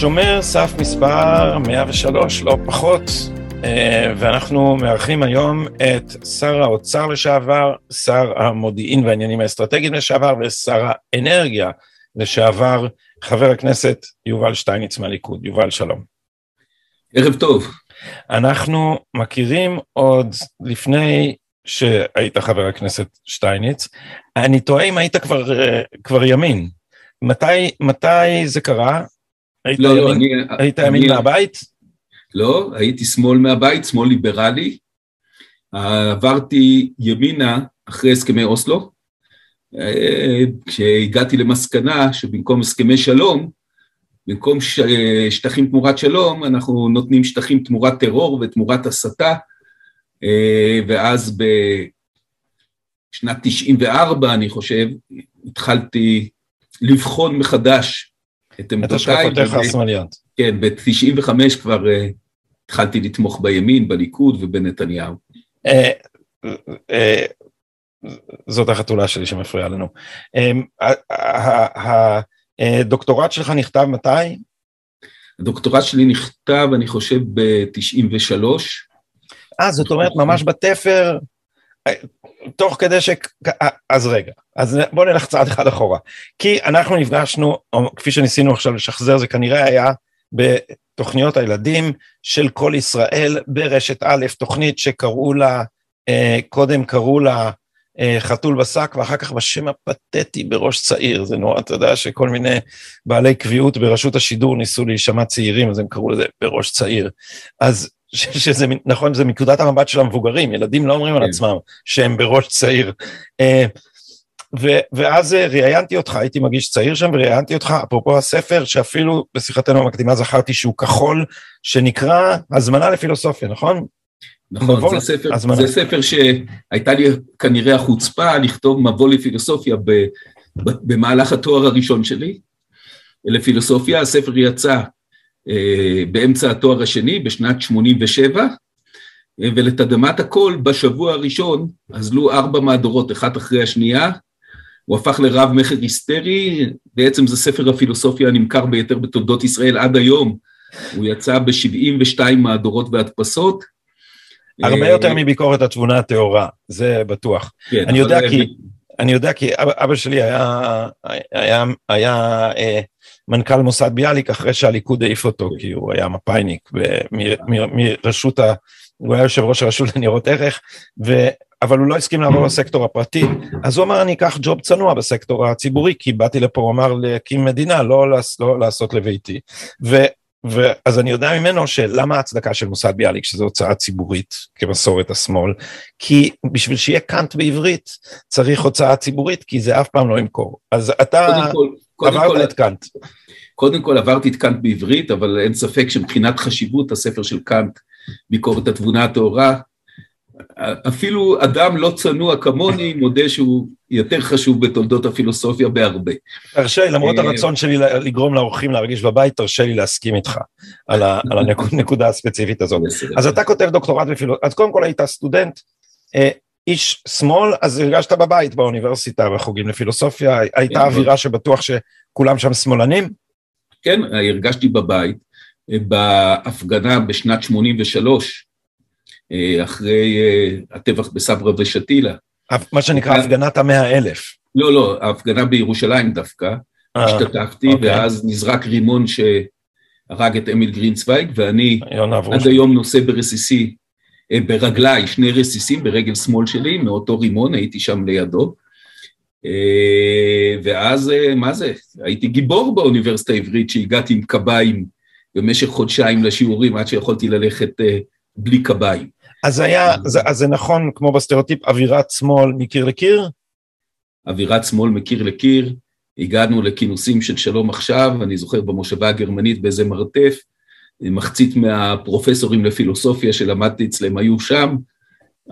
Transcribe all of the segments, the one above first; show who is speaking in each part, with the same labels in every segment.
Speaker 1: שומר סף מספר 103, לא פחות, ואנחנו מארחים היום את שר האוצר לשעבר, שר המודיעין והעניינים האסטרטגיים לשעבר ושר האנרגיה לשעבר, חבר הכנסת יובל שטייניץ מהליכוד. יובל, שלום.
Speaker 2: ערב טוב.
Speaker 1: אנחנו מכירים עוד לפני שהיית חבר הכנסת שטייניץ. אני תוהה אם היית כבר, אה, כבר ימין. מתי, מתי זה קרה? היית לא, לא ימין, לא, אני, היית ימין אני, מהבית?
Speaker 2: לא, הייתי שמאל מהבית, שמאל ליברלי. עברתי ימינה אחרי הסכמי אוסלו, אה, כשהגעתי למסקנה שבמקום הסכמי שלום, במקום שטחים תמורת שלום, אנחנו נותנים שטחים תמורת טרור ותמורת הסתה, אה, ואז בשנת 94, אני חושב, התחלתי לבחון מחדש את עמדותיי. את
Speaker 1: השקפותיך השמאליות.
Speaker 2: כן, ב-95 כבר uh, התחלתי לתמוך בימין, בליכוד ובנתניהו. Uh,
Speaker 1: uh, זאת החתולה שלי שמפריעה לנו. הדוקטורט שלך נכתב מתי?
Speaker 2: הדוקטורט שלי נכתב, אני חושב, ב-93.
Speaker 1: אה, זאת אומרת, ממש בתפר, תוך כדי ש... אז רגע, אז בוא נלך צעד אחד אחורה. כי אנחנו נפגשנו, כפי שניסינו עכשיו לשחזר, זה כנראה היה בתוכניות הילדים של כל ישראל ברשת א', תוכנית שקראו לה, אה, קודם קראו לה אה, חתול בשק, ואחר כך בשם הפתטי בראש צעיר. זה נורא, אתה יודע שכל מיני בעלי קביעות ברשות השידור ניסו להישמע צעירים, אז הם קראו לזה בראש צעיר. אז שזה נכון, זה מנקודת המבט של המבוגרים, ילדים לא אומרים על כן. עצמם שהם בראש צעיר. ו, ואז אה, ראיינתי אותך, הייתי מגיש צעיר שם, וראיינתי אותך, אפרופו הספר, שאפילו בשיחתנו המקדימה זכרתי שהוא כחול, שנקרא הזמנה לפילוסופיה, נכון?
Speaker 2: נכון, זה ספר, זה ספר שהייתה לי כנראה החוצפה לכתוב מבוא לפילוסופיה ב, ב, במהלך התואר הראשון שלי, לפילוסופיה, הספר יצא אה, באמצע התואר השני, בשנת 87, אה, ולתדהמת הכל, בשבוע הראשון אזלו ארבע מהדורות, אחת אחרי השנייה, הוא הפך לרב מכר היסטרי, בעצם זה ספר הפילוסופיה הנמכר ביותר בתולדות ישראל עד היום, הוא יצא ב-72 מהדורות והדפסות.
Speaker 1: הרבה אה, יותר מביקורת התבונה הטהורה, זה בטוח. כן, אני יודע כי, אני יודע כי אבא שלי היה, היה, היה אה, מנכ"ל מוסד ביאליק אחרי שהליכוד העיף אותו, כי הוא היה מפאיניק מרשות ה... הוא היה יושב ראש הרשות לניירות ערך, ו... אבל הוא לא הסכים לעבור לסקטור הפרטי, אז הוא אמר אני אקח ג'וב צנוע בסקטור הציבורי, כי באתי לפה, הוא אמר להקים מדינה, לא, לעש, לא לעשות לביתי. ו... ואז אני יודע ממנו שלמה ההצדקה של מוסד ביאליק, שזו הוצאה ציבורית כמסורת השמאל, כי בשביל שיהיה קאנט בעברית צריך הוצאה ציבורית, כי זה אף פעם לא ימכור. אז אתה עברת את קאנט.
Speaker 2: קודם כל עברתי את קאנט בעברית, אבל אין ספק שמבחינת חשיבות הספר של קאנט, ביקורת התבונה הטהורה, אפילו אדם לא צנוע כמוני מודה שהוא יותר חשוב בתולדות הפילוסופיה בהרבה.
Speaker 1: תרשה לי, למרות אה, הרצון שלי לגרום לאורחים להרגיש בבית, תרשה לי להסכים איתך על הנקודה הספציפית הזאת. אז אתה כותב דוקטורט בפילוסופיה, אז קודם כל היית סטודנט, אה, איש שמאל, אז הרגשת בבית באוניברסיטה בחוגים לפילוסופיה, הייתה כן, אווירה שבטוח שכולם שם שמאלנים?
Speaker 2: כן, הרגשתי בבית. אה, בהפגנה בשנת 83, אה, אחרי אה, הטבח בסברה ושתילה.
Speaker 1: מה שנקרא הפגנת המאה אלף.
Speaker 2: לא, לא, ההפגנה בירושלים דווקא. השתתפתי, אוקיי. ואז נזרק רימון שהרג את אמיל גרינצוויג, ואני עד היום נושא ברסיסי, ברגליי, שני רסיסים ברגל שמאל שלי, מאותו רימון, הייתי שם לידו. ואז, מה זה, הייתי גיבור באוניברסיטה העברית שהגעתי עם קביים במשך חודשיים לשיעורים עד שיכולתי ללכת אה, בלי קביים.
Speaker 1: אז היה, זה, אז זה נכון, כמו בסטריאוטיפ, אווירת שמאל מקיר לקיר?
Speaker 2: אווירת שמאל מקיר לקיר, הגענו לכינוסים של שלום עכשיו, אני זוכר במושבה הגרמנית באיזה מרתף, מחצית מהפרופסורים לפילוסופיה שלמדתי אצלם היו שם,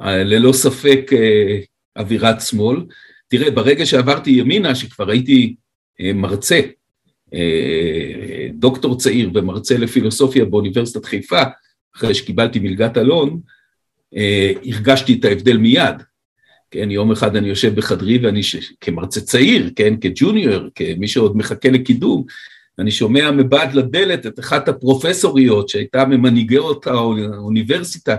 Speaker 2: ללא ספק אה, אווירת שמאל, תראה, ברגע שעברתי ימינה, שכבר הייתי אה, מרצה, אה, דוקטור צעיר ומרצה לפילוסופיה באוניברסיטת חיפה, אחרי שקיבלתי מלגת אלון, אה, הרגשתי את ההבדל מיד. כן, יום אחד אני יושב בחדרי ואני ש... כמרצה צעיר, כן, כג'וניור, כמי שעוד מחכה לקידום, אני שומע מבעד לדלת את אחת הפרופסוריות שהייתה ממנהיגות האוניברסיטה,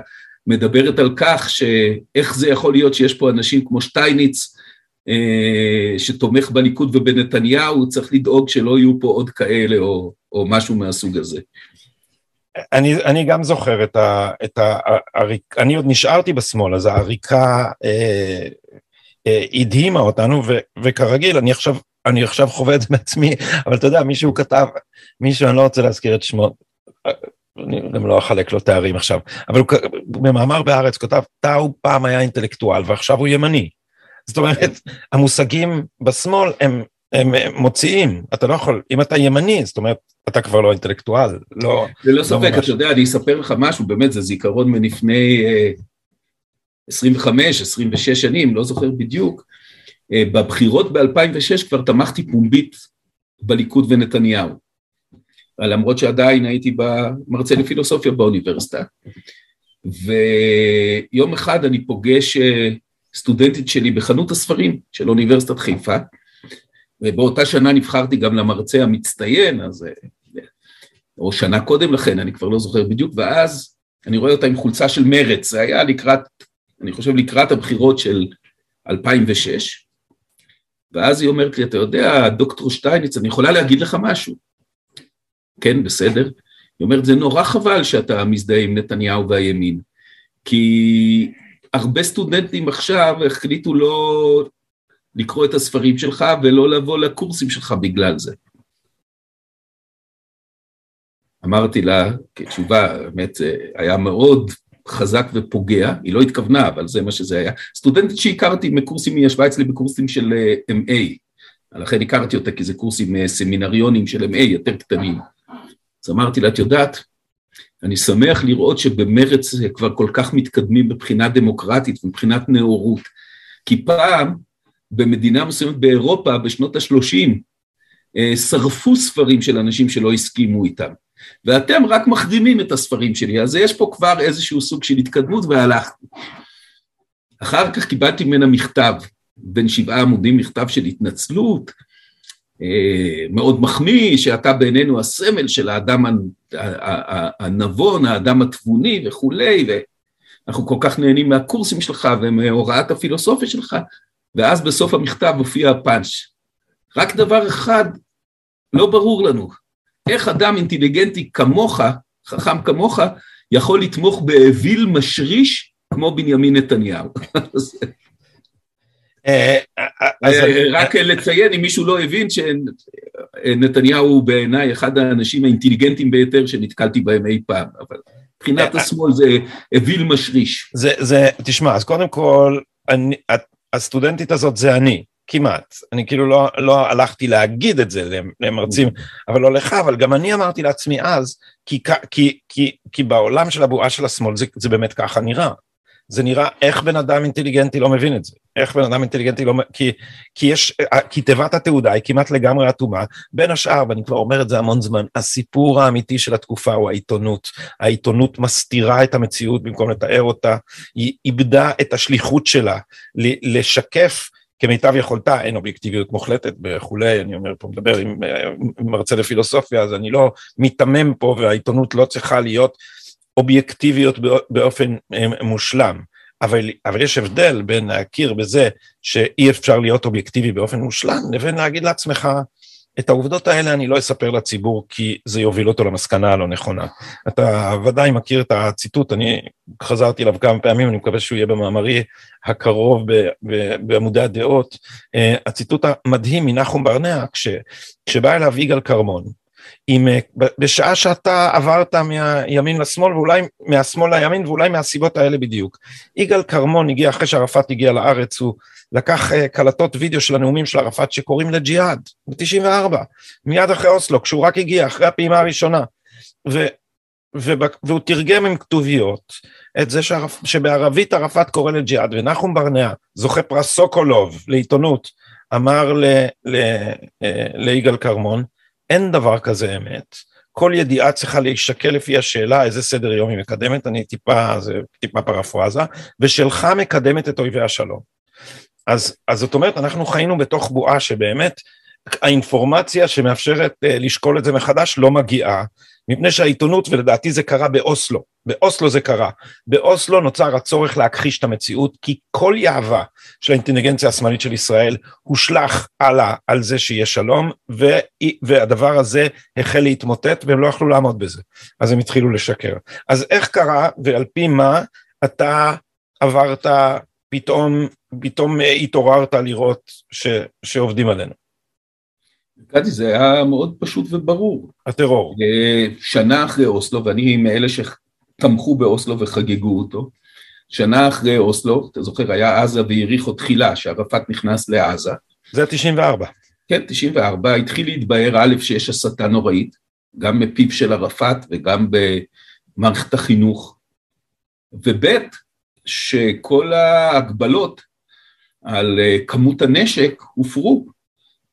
Speaker 2: מדברת על כך שאיך זה יכול להיות שיש פה אנשים כמו שטייניץ, אה, שתומך בליכוד ובנתניהו, צריך לדאוג שלא יהיו פה עוד כאלה או, או משהו מהסוג הזה.
Speaker 1: אני, אני גם זוכר את ה... את ה הריק, אני עוד נשארתי בשמאל, אז העריקה אה, אה, הדהימה אותנו, ו, וכרגיל, אני עכשיו, אני עכשיו חווה את זה מעצמי, אבל אתה יודע, מישהו כתב, מישהו, אני לא רוצה להזכיר את שמו, אני גם לא אחלק לו תארים עכשיו, אבל הוא במאמר בארץ כתב, טאו פעם היה אינטלקטואל ועכשיו הוא ימני. זאת אומרת, המושגים בשמאל הם, הם מוציאים, אתה לא יכול, אם אתה ימני, זאת אומרת, אתה כבר לא אינטלקטואל, לא...
Speaker 2: ללא לא ספק, אתה יודע, אני אספר לך משהו, באמת, זה זיכרון מלפני 25, 26 שנים, לא זוכר בדיוק. אה, בבחירות ב-2006 כבר תמכתי פומבית בליכוד ונתניהו. למרות שעדיין הייתי מרצה לפילוסופיה באוניברסיטה. ויום אחד אני פוגש אה, סטודנטית שלי בחנות הספרים של אוניברסיטת חיפה, ובאותה שנה נבחרתי גם למרצה המצטיין, אז, אה, או שנה קודם לכן, אני כבר לא זוכר בדיוק, ואז אני רואה אותה עם חולצה של מרץ, זה היה לקראת, אני חושב לקראת הבחירות של 2006, ואז היא אומרת לי, אתה יודע, דוקטור שטייניץ, אני יכולה להגיד לך משהו. כן, בסדר. היא אומרת, זה נורא חבל שאתה מזדהה עם נתניהו והימין, כי הרבה סטודנטים עכשיו החליטו לא לקרוא את הספרים שלך ולא לבוא לקורסים שלך בגלל זה. אמרתי לה, כתשובה, באמת היה מאוד חזק ופוגע, היא לא התכוונה, אבל זה מה שזה היה. סטודנטית שהכרתי מקורסים, היא ישבה אצלי בקורסים של אה, MA, לכן הכרתי אותה כי זה קורסים אה, סמינריונים של MA יותר קטנים. אז אמרתי לה, את יודעת, אני שמח לראות שבמרץ כבר כל כך מתקדמים מבחינה דמוקרטית ומבחינת נאורות, כי פעם במדינה מסוימת באירופה בשנות ה-30 אה, שרפו ספרים של אנשים שלא הסכימו איתם, ואתם רק מחרימים את הספרים שלי, אז יש פה כבר איזשהו סוג של התקדמות והלכתי. אחר כך קיבלתי ממנה מכתב, בין שבעה עמודים מכתב של התנצלות, מאוד מחמיא, שאתה בעינינו הסמל של האדם הנבון, האדם התבוני וכולי, ואנחנו כל כך נהנים מהקורסים שלך ומהוראת הפילוסופיה שלך, ואז בסוף המכתב מופיע הפאנץ'. רק דבר אחד לא ברור לנו, איך אדם אינטליגנטי כמוך, חכם כמוך, יכול לתמוך באוויל משריש כמו בנימין נתניהו. אה, אה, רק לציין, אם מישהו לא הבין, שנתניהו הוא בעיניי אחד האנשים האינטליגנטים ביותר שנתקלתי בהם אי פעם, אבל מבחינת אה, השמאל זה אוויל משריש.
Speaker 1: זה, תשמע, אז קודם כל, הסטודנטית הזאת זה אני, כמעט. אני כאילו לא, לא הלכתי להגיד את זה למרצים, אבל לא לך, אבל גם אני אמרתי לעצמי אז, כי, כי, כי, כי בעולם של הבועה של השמאל זה, זה באמת ככה נראה. זה נראה איך בן אדם אינטליגנטי לא מבין את זה, איך בן אדם אינטליגנטי לא, כי, כי יש, כי תיבת התעודה היא כמעט לגמרי אטומה, בין השאר, ואני כבר אומר את זה המון זמן, הסיפור האמיתי של התקופה הוא העיתונות, העיתונות מסתירה את המציאות במקום לתאר אותה, היא איבדה את השליחות שלה לשקף כמיטב יכולתה, אין אובייקטיביות מוחלטת וכולי, אני אומר פה, מדבר עם, עם מרצה לפילוסופיה, אז אני לא מיתמם פה והעיתונות לא צריכה להיות אובייקטיביות באופן אה, מושלם. אבל, אבל יש הבדל בין להכיר בזה שאי אפשר להיות אובייקטיבי באופן מושלם, לבין להגיד לעצמך, את העובדות האלה אני לא אספר לציבור כי זה יוביל אותו למסקנה הלא נכונה. אתה ודאי מכיר את הציטוט, אני חזרתי אליו כמה פעמים, אני מקווה שהוא יהיה במאמרי הקרוב בעמודי הדעות. אה, הציטוט המדהים מנחום ברנע, כש, כשבא אליו יגאל כרמון, עם, אה, בשעה שאתה עברת מהימין לשמאל ואולי מהשמאל לימין ואולי מהסיבות האלה בדיוק. יגאל כרמון הגיע אחרי שערפאת הגיע לארץ, הוא לקח uh, קלטות וידאו של הנאומים של ערפאת שקוראים לג'יהאד ב-94, מיד אחרי אוסלו, כשהוא רק הגיע, אחרי הפעימה הראשונה. ו, והוא תרגם עם כתוביות את זה שערפ, שבערבית ערפאת קורא לג'יהאד, ונחום ברנע, זוכה פרס סוקולוב לעיתונות, אמר אה, ליגאל כרמון, אין דבר כזה אמת. כל ידיעה צריכה להישקל לפי השאלה איזה סדר יום היא מקדמת, אני טיפה, זה טיפה פרפרזה, ושלך מקדמת את אויבי השלום. אז, אז זאת אומרת, אנחנו חיינו בתוך בועה שבאמת האינפורמציה שמאפשרת uh, לשקול את זה מחדש לא מגיעה, מפני שהעיתונות, ולדעתי זה קרה באוסלו, באוסלו זה קרה, באוסלו נוצר הצורך להכחיש את המציאות, כי כל יהבה של האינטליגנציה השמאלית של ישראל הושלך הלאה על זה שיהיה שלום. והדבר הזה החל להתמוטט והם לא יכלו לעמוד בזה, אז הם התחילו לשקר. אז איך קרה ועל פי מה אתה עברת פתאום, פתאום התעוררת לראות ש... שעובדים עלינו?
Speaker 2: גדי, זה היה מאוד פשוט וברור.
Speaker 1: הטרור.
Speaker 2: אה, שנה אחרי אוסלו, ואני מאלה שתמכו באוסלו וחגגו אותו, שנה אחרי אוסלו, אתה זוכר, היה עזה ויריחו תחילה, שערפאת נכנס לעזה.
Speaker 1: זה 94.
Speaker 2: כן, 94, התחיל להתבהר א', שיש הסתה נוראית, גם מפיו של ערפאת וגם במערכת החינוך, וב', שכל ההגבלות על אה, כמות הנשק הופרו.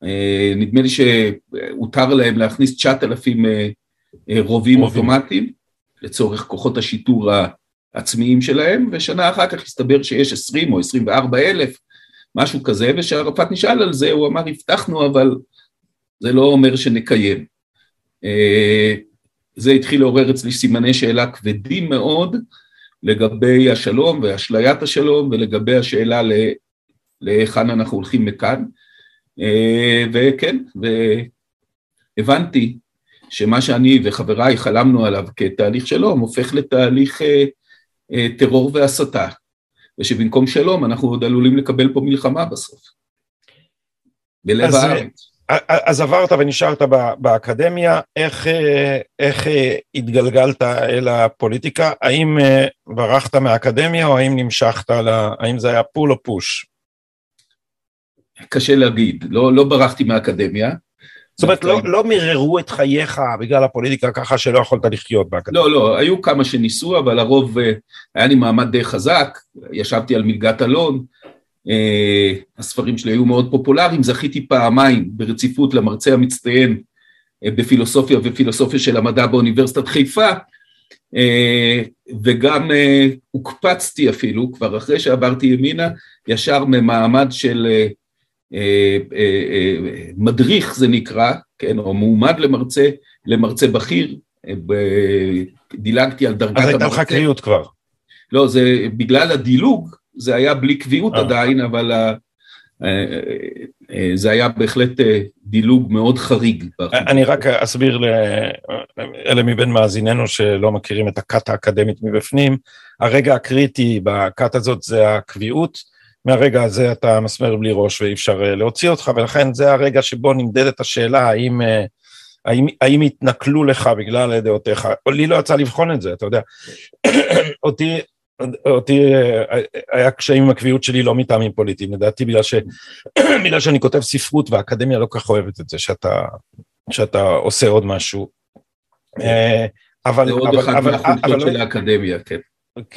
Speaker 2: אה, נדמה לי שהותר להם להכניס 9,000 אה, אה, רובים אוטומטיים לצורך כוחות השיטור העצמיים שלהם, ושנה אחר כך הסתבר שיש 20 או 24 אלף, משהו כזה, וכשערפאת נשאל על זה, הוא אמר, הבטחנו, אבל זה לא אומר שנקיים. זה התחיל לעורר אצלי סימני שאלה כבדים מאוד לגבי השלום ואשליית השלום ולגבי השאלה להיכן אנחנו הולכים מכאן. אה, וכן, והבנתי שמה שאני וחבריי חלמנו עליו כתהליך שלום הופך לתהליך אה, אה, טרור והסתה, ושבמקום שלום אנחנו עוד עלולים לקבל פה מלחמה בסוף.
Speaker 1: בלב הארץ. אז עברת ונשארת באקדמיה, איך, איך התגלגלת אל הפוליטיקה? האם ברחת מהאקדמיה או האם נמשכת, לה, האם זה היה פול או פוש?
Speaker 2: קשה להגיד, לא, לא ברחתי מהאקדמיה.
Speaker 1: זאת אומרת, לא, לא מיררו את חייך בגלל הפוליטיקה ככה שלא יכולת לחיות באקדמיה.
Speaker 2: לא, לא, היו כמה שניסו, אבל הרוב, אה, היה לי מעמד די חזק, ישבתי על מלגת אלון, אה, הספרים שלי היו מאוד פופולריים, זכיתי פעמיים ברציפות למרצה המצטיין אה, בפילוסופיה ופילוסופיה של המדע באוניברסיטת חיפה, וגם הוקפצתי אפילו, כבר אחרי שעברתי ימינה, ישר ממעמד של אה, אה, אה, מדריך זה נקרא, כן, או מועמד למרצה, למרצה בכיר, דילגתי על דרגת
Speaker 1: המרצה. אז הייתה לך קביעות כבר.
Speaker 2: לא, זה בגלל הדילוג, זה היה בלי קביעות עדיין, אבל זה היה בהחלט דילוג מאוד חריג.
Speaker 1: אני רק אסביר לאלה מבין מאזיננו שלא מכירים את הכת האקדמית מבפנים, הרגע הקריטי בכת הזאת זה הקביעות. מהרגע הזה אתה מסמר בלי ראש ואי אפשר אה, להוציא אותך, ולכן זה הרגע שבו נמדדת השאלה האם, אה, האם, האם התנכלו לך בגלל דעותיך, לי לא יצא לבחון את זה, אתה יודע. אותי, אותי אה, היה קשיים עם הקביעות שלי לא מטעמים פוליטיים, לדעתי בגלל, ש, בגלל שאני כותב ספרות והאקדמיה לא כך אוהבת את זה, שאתה, שאתה עושה עוד משהו.
Speaker 2: אבל... זה עוד אחת מהחולשות של האקדמיה, כן.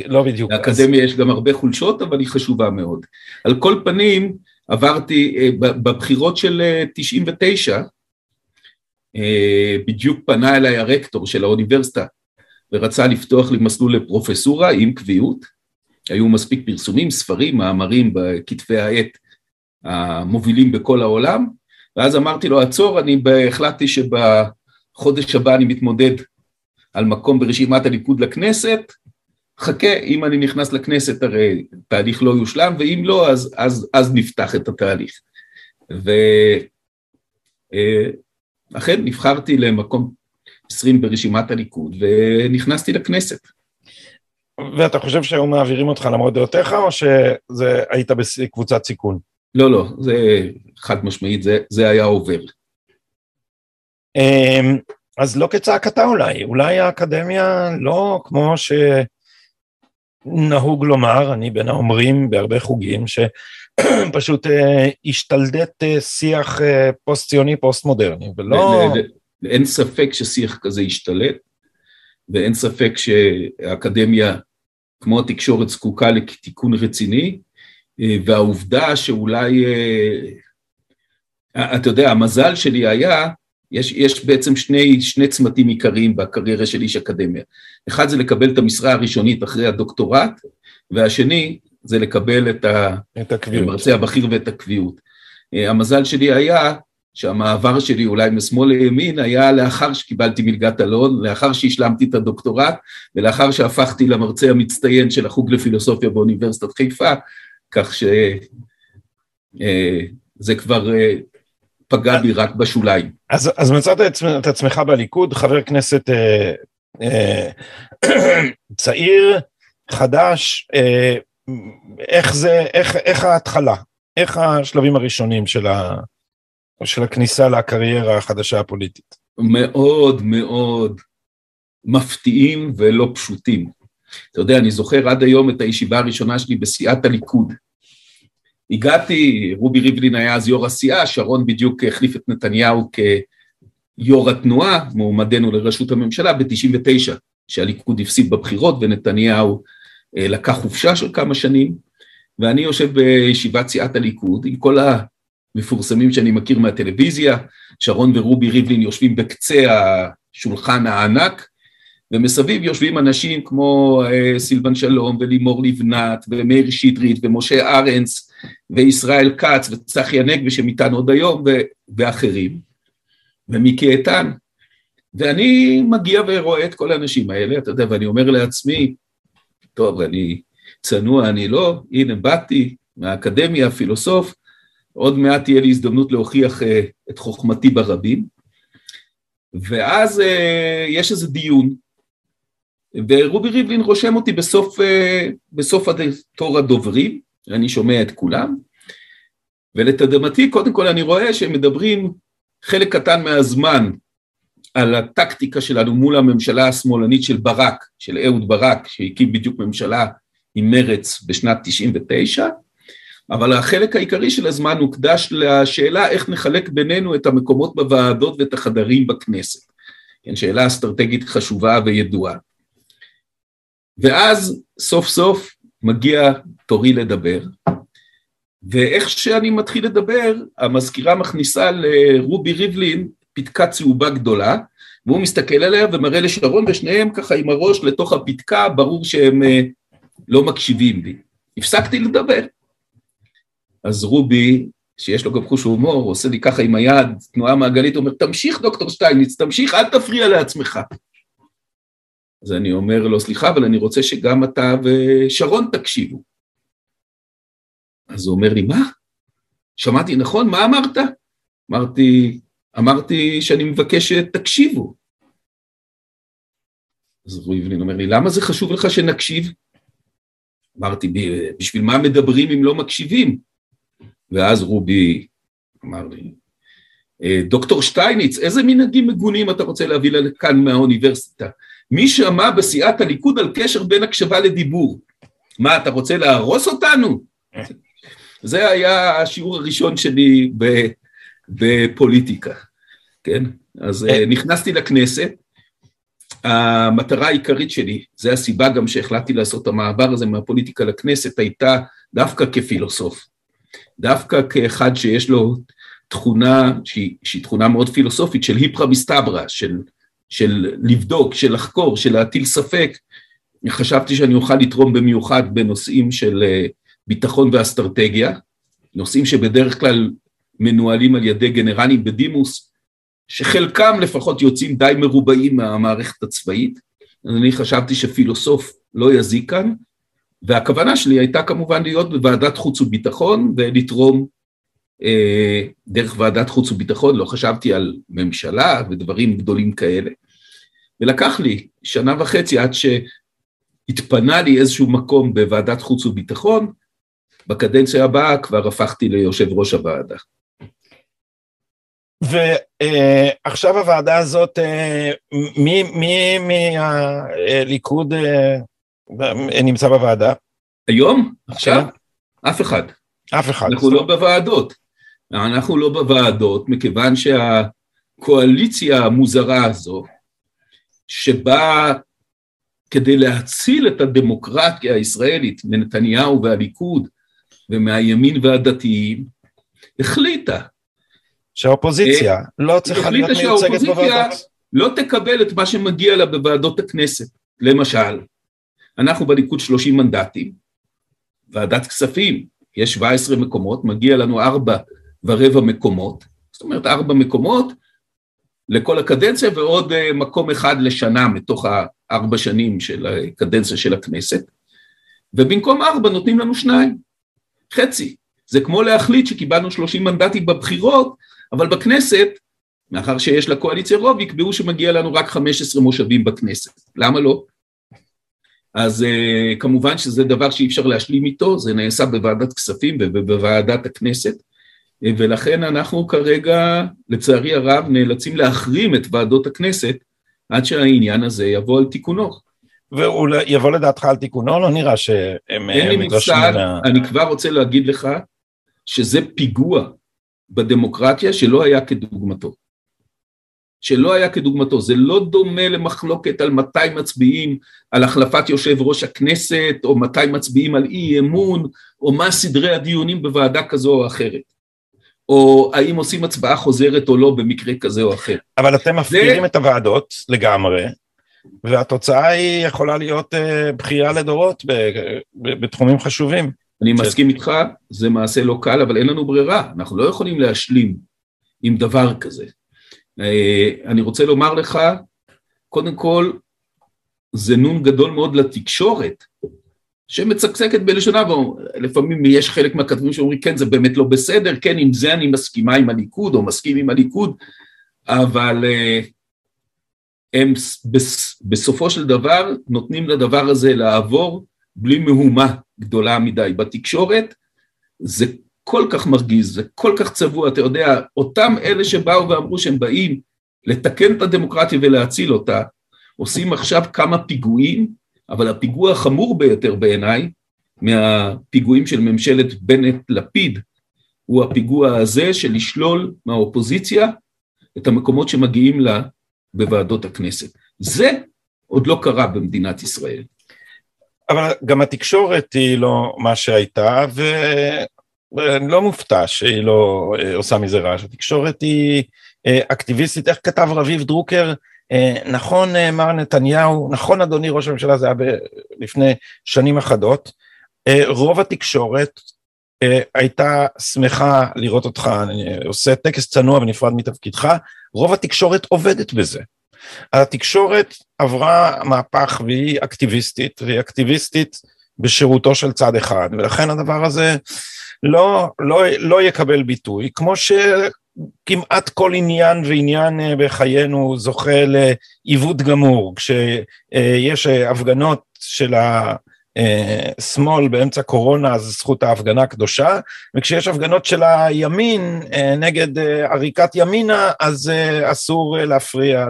Speaker 1: לא בדיוק.
Speaker 2: לאקדמיה יש גם הרבה חולשות, אבל היא חשובה מאוד. על כל פנים, עברתי, אה, בבחירות של 99, אה, אה, בדיוק פנה אליי הרקטור של האוניברסיטה ורצה לפתוח לי מסלול לפרופסורה עם קביעות. היו מספיק פרסומים, ספרים, מאמרים בכתבי העת המובילים בכל העולם, ואז אמרתי לו, עצור, אני החלטתי שבחודש הבא אני מתמודד על מקום ברשימת הליכוד לכנסת, חכה, אם אני נכנס לכנסת הרי תהליך לא יושלם, ואם לא, אז, אז, אז נפתח את התהליך. ואכן אה, נבחרתי למקום 20 ברשימת הליכוד, ונכנסתי לכנסת.
Speaker 1: ואתה חושב שהיו מעבירים אותך למרות דעותיך, או שהיית בקבוצת סיכון?
Speaker 2: לא, לא, זה חד משמעית, זה, זה היה עובר.
Speaker 1: אמ, אז לא כצעקתה אולי, אולי האקדמיה לא כמו ש... נהוג לומר, אני בין האומרים בהרבה חוגים, שפשוט אה, השתלדת אה, שיח אה, פוסט-ציוני, פוסט-מודרני, ולא...
Speaker 2: אין ספק ששיח כזה השתלט. ואין ספק שהאקדמיה, כמו התקשורת, זקוקה לתיקון רציני, והעובדה שאולי, אתה יודע, המזל שלי היה, יש, יש בעצם שני, שני צמתים עיקריים בקריירה של איש אקדמיה. אחד זה לקבל את המשרה הראשונית אחרי הדוקטורט, והשני זה לקבל את, את המרצה הבכיר ואת הקביעות. המזל שלי היה שהמעבר שלי אולי משמאל לימין היה לאחר שקיבלתי מלגת אלון, לאחר שהשלמתי את הדוקטורט ולאחר שהפכתי למרצה המצטיין של החוג לפילוסופיה באוניברסיטת חיפה, כך שזה אה, כבר אה, פגע בי רק בשוליים.
Speaker 1: אז, אז מצאת את עצמך בליכוד, חבר כנסת אה, אה, צעיר, חדש, אה, איך זה, איך, איך ההתחלה, איך השלבים הראשונים של, ה, של הכניסה לקריירה החדשה הפוליטית?
Speaker 2: מאוד מאוד מפתיעים ולא פשוטים. אתה יודע, אני זוכר עד היום את הישיבה הראשונה שלי בסיעת הליכוד. הגעתי, רובי ריבלין היה אז יו"ר הסיעה, שרון בדיוק החליף את נתניהו כיו"ר התנועה, מועמדנו לראשות הממשלה ב-99, שהליכוד הפסיד בבחירות ונתניהו אה, לקח חופשה של כמה שנים, ואני יושב בישיבת סיעת הליכוד עם כל המפורסמים שאני מכיר מהטלוויזיה, שרון ורובי ריבלין יושבים בקצה השולחן הענק, ומסביב יושבים אנשים כמו אה, סילבן שלום ולימור לבנת ומאיר שטרית ומשה ארנס וישראל כץ וצחי הנגבי שהם איתנו עוד היום ואחרים, ומיקי איתן, ואני מגיע ורואה את כל האנשים האלה, אתה יודע, ואני אומר לעצמי, טוב, אני צנוע, אני לא, הנה באתי מהאקדמיה, פילוסוף, עוד מעט תהיה לי הזדמנות להוכיח אה, את חוכמתי ברבים, ואז אה, יש איזה דיון, ורובי ריבלין רושם אותי בסוף, אה, בסוף תור הדוברים, אני שומע את כולם, ולתדהמתי, קודם כל אני רואה שהם מדברים חלק קטן מהזמן על הטקטיקה שלנו מול הממשלה השמאלנית של ברק, של אהוד ברק, שהקים בדיוק ממשלה עם מרץ בשנת 99, אבל החלק העיקרי של הזמן הוקדש לשאלה איך נחלק בינינו את המקומות בוועדות ואת החדרים בכנסת. כן, שאלה אסטרטגית חשובה וידועה. ואז סוף סוף מגיע תורי לדבר, ואיך שאני מתחיל לדבר, המזכירה מכניסה לרובי ריבלין פתקה צהובה גדולה, והוא מסתכל עליה ומראה לשרון, ושניהם ככה עם הראש לתוך הפתקה, ברור שהם אה, לא מקשיבים לי. הפסקתי לדבר. אז רובי, שיש לו גם חוש הומור, עושה לי ככה עם היד, תנועה מעגלית, אומר, תמשיך דוקטור שטייניץ, תמשיך, אל תפריע לעצמך. אז אני אומר לו, סליחה, אבל אני רוצה שגם אתה ושרון תקשיבו. אז הוא אומר לי, מה? שמעתי נכון? מה אמרת? אמרתי, אמרתי שאני מבקש שתקשיבו. אז רועי אבלין אומר לי, למה זה חשוב לך שנקשיב? אמרתי, בשביל מה מדברים אם לא מקשיבים? ואז רובי אמר לי, אה, דוקטור שטייניץ, איזה מנהגים מגונים אתה רוצה להביא לכאן מהאוניברסיטה? מי שמע בסיעת הליכוד על קשר בין הקשבה לדיבור? מה, אתה רוצה להרוס אותנו? זה היה השיעור הראשון שלי בפוליטיקה, כן? אז אה, נכנסתי לכנסת, המטרה העיקרית שלי, זו הסיבה גם שהחלטתי לעשות את המעבר הזה מהפוליטיקה לכנסת, הייתה דווקא כפילוסוף, דווקא כאחד שיש לו תכונה שהיא, שהיא תכונה מאוד פילוסופית של היפרה מסתברא, של, של לבדוק, של לחקור, של להטיל ספק, חשבתי שאני אוכל לתרום במיוחד בנושאים של אה, ביטחון ואסטרטגיה, נושאים שבדרך כלל מנוהלים על ידי גנרלים בדימוס, שחלקם לפחות יוצאים די מרובעים מהמערכת הצבאית, אז אני חשבתי שפילוסוף לא יזיק כאן, והכוונה שלי הייתה כמובן להיות בוועדת חוץ וביטחון ולתרום אה, דרך ועדת חוץ וביטחון, לא חשבתי על ממשלה ודברים גדולים כאלה. ולקח לי שנה וחצי עד שהתפנה לי איזשהו מקום בוועדת חוץ וביטחון, בקדנציה הבאה כבר הפכתי ליושב ראש הוועדה.
Speaker 1: ועכשיו הוועדה הזאת, אה, מי, מי מהליכוד אה, נמצא בוועדה?
Speaker 2: היום? עכשיו? כן. אף אחד.
Speaker 1: אף אחד.
Speaker 2: אנחנו לא בוועדות. אנחנו לא בוועדות מכיוון שהקואליציה המוזרה הזו, שבה כדי להציל את הדמוקרטיה הישראלית מנתניהו והליכוד ומהימין והדתיים, החליטה.
Speaker 1: שהאופוזיציה אה, לא צריכה להיות מיוצגת בוועדות.
Speaker 2: לא תקבל את מה שמגיע לה בוועדות הכנסת. למשל, אנחנו בליכוד 30 מנדטים, ועדת כספים, יש 17 מקומות, מגיע לנו ארבע ורבע מקומות, זאת אומרת ארבע מקומות לכל הקדנציה ועוד אה, מקום אחד לשנה מתוך הארבע שנים של הקדנציה של הכנסת, ובמקום ארבע נותנים לנו שניים, חצי. זה כמו להחליט שקיבלנו 30 מנדטים בבחירות, אבל בכנסת, מאחר שיש לקואליציה רוב, יקבעו שמגיע לנו רק 15 מושבים בכנסת. למה לא? אז uh, כמובן שזה דבר שאי אפשר להשלים איתו, זה נעשה בוועדת כספים ובוועדת הכנסת, ולכן אנחנו כרגע, לצערי הרב, נאלצים להחרים את ועדות הכנסת עד שהעניין הזה יבוא על תיקונו.
Speaker 1: והוא יבוא לדעתך על תיקונו? לא נראה שהם
Speaker 2: אין לי מושג, אני כבר רוצה להגיד לך שזה פיגוע בדמוקרטיה שלא היה כדוגמתו. שלא היה כדוגמתו, זה לא דומה למחלוקת על מתי מצביעים על החלפת יושב ראש הכנסת, או מתי מצביעים על אי אמון, או מה סדרי הדיונים בוועדה כזו או אחרת. או האם עושים הצבעה חוזרת או לא במקרה כזה או אחר.
Speaker 1: אבל אתם מפקירים זה... את הוועדות לגמרי, והתוצאה היא יכולה להיות בכייה לדורות ב, ב, בתחומים חשובים.
Speaker 2: אני. מסכים איתך, זה מעשה לא קל, אבל אין לנו ברירה, אנחנו לא יכולים להשלים עם דבר כזה. Uh, אני רוצה לומר לך, קודם כל, זה נון גדול מאוד לתקשורת, שמצקצקת בלשונה, ולפעמים יש חלק מהכתבים שאומרים כן זה באמת לא בסדר, כן עם זה אני מסכימה עם הליכוד או מסכים עם הליכוד, אבל uh, הם בסופו של דבר נותנים לדבר הזה לעבור בלי מהומה גדולה מדי. בתקשורת זה כל כך מרגיז, זה כל כך צבוע, אתה יודע, אותם אלה שבאו ואמרו שהם באים לתקן את הדמוקרטיה ולהציל אותה, עושים עכשיו כמה פיגועים אבל הפיגוע החמור ביותר בעיניי מהפיגועים של ממשלת בנט-לפיד הוא הפיגוע הזה של לשלול מהאופוזיציה את המקומות שמגיעים לה בוועדות הכנסת. זה עוד לא קרה במדינת ישראל.
Speaker 1: אבל גם התקשורת היא לא מה שהייתה, ואני לא מופתע שהיא לא אה, עושה מזה רעש. התקשורת היא אה, אקטיביסטית, איך כתב רביב דרוקר? אה, נכון מר נתניהו, נכון אדוני ראש הממשלה, זה היה לפני שנים אחדות, רוב התקשורת הייתה שמחה לראות אותך עושה טקס צנוע ונפרד מתפקידך, רוב התקשורת עובדת בזה. התקשורת עברה מהפך והיא אקטיביסטית, והיא אקטיביסטית בשירותו של צד אחד, ולכן הדבר הזה לא, לא, לא יקבל ביטוי, כמו ש... כמעט כל עניין ועניין אה, בחיינו זוכה לעיוות גמור, כשיש אה, הפגנות של השמאל באמצע קורונה אז זכות ההפגנה קדושה, וכשיש הפגנות של הימין אה, נגד עריקת ימינה אז אסור להפריע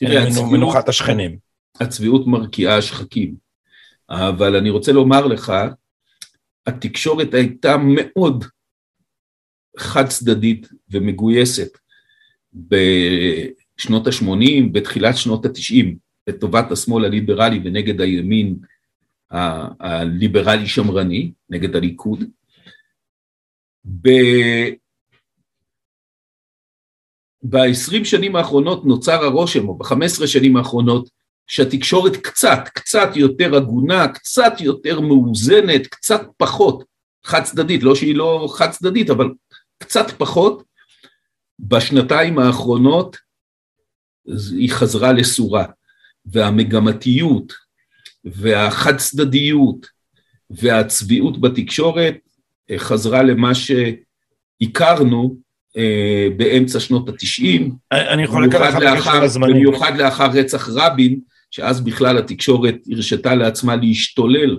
Speaker 1: למנוחת השכנים.
Speaker 2: הצביעות מרקיעה שחקים, אבל אני רוצה לומר לך, התקשורת הייתה מאוד חד צדדית ומגויסת בשנות ה-80, בתחילת שנות ה-90, לטובת השמאל הליברלי ונגד הימין הליברלי שמרני, נגד הליכוד. ב-20 שנים האחרונות נוצר הרושם, או ב-15 שנים האחרונות, שהתקשורת קצת, קצת יותר הגונה, קצת יותר מאוזנת, קצת פחות חד צדדית, לא שהיא לא חד צדדית, אבל קצת פחות, בשנתיים האחרונות היא חזרה לסורה, והמגמתיות והחד צדדיות והצביעות בתקשורת אה, חזרה למה שהכרנו אה, באמצע שנות התשעים,
Speaker 1: אני חולק עליך בקשר לזמנים.
Speaker 2: במיוחד לאחר רצח רבין, שאז בכלל התקשורת הרשתה לעצמה להשתולל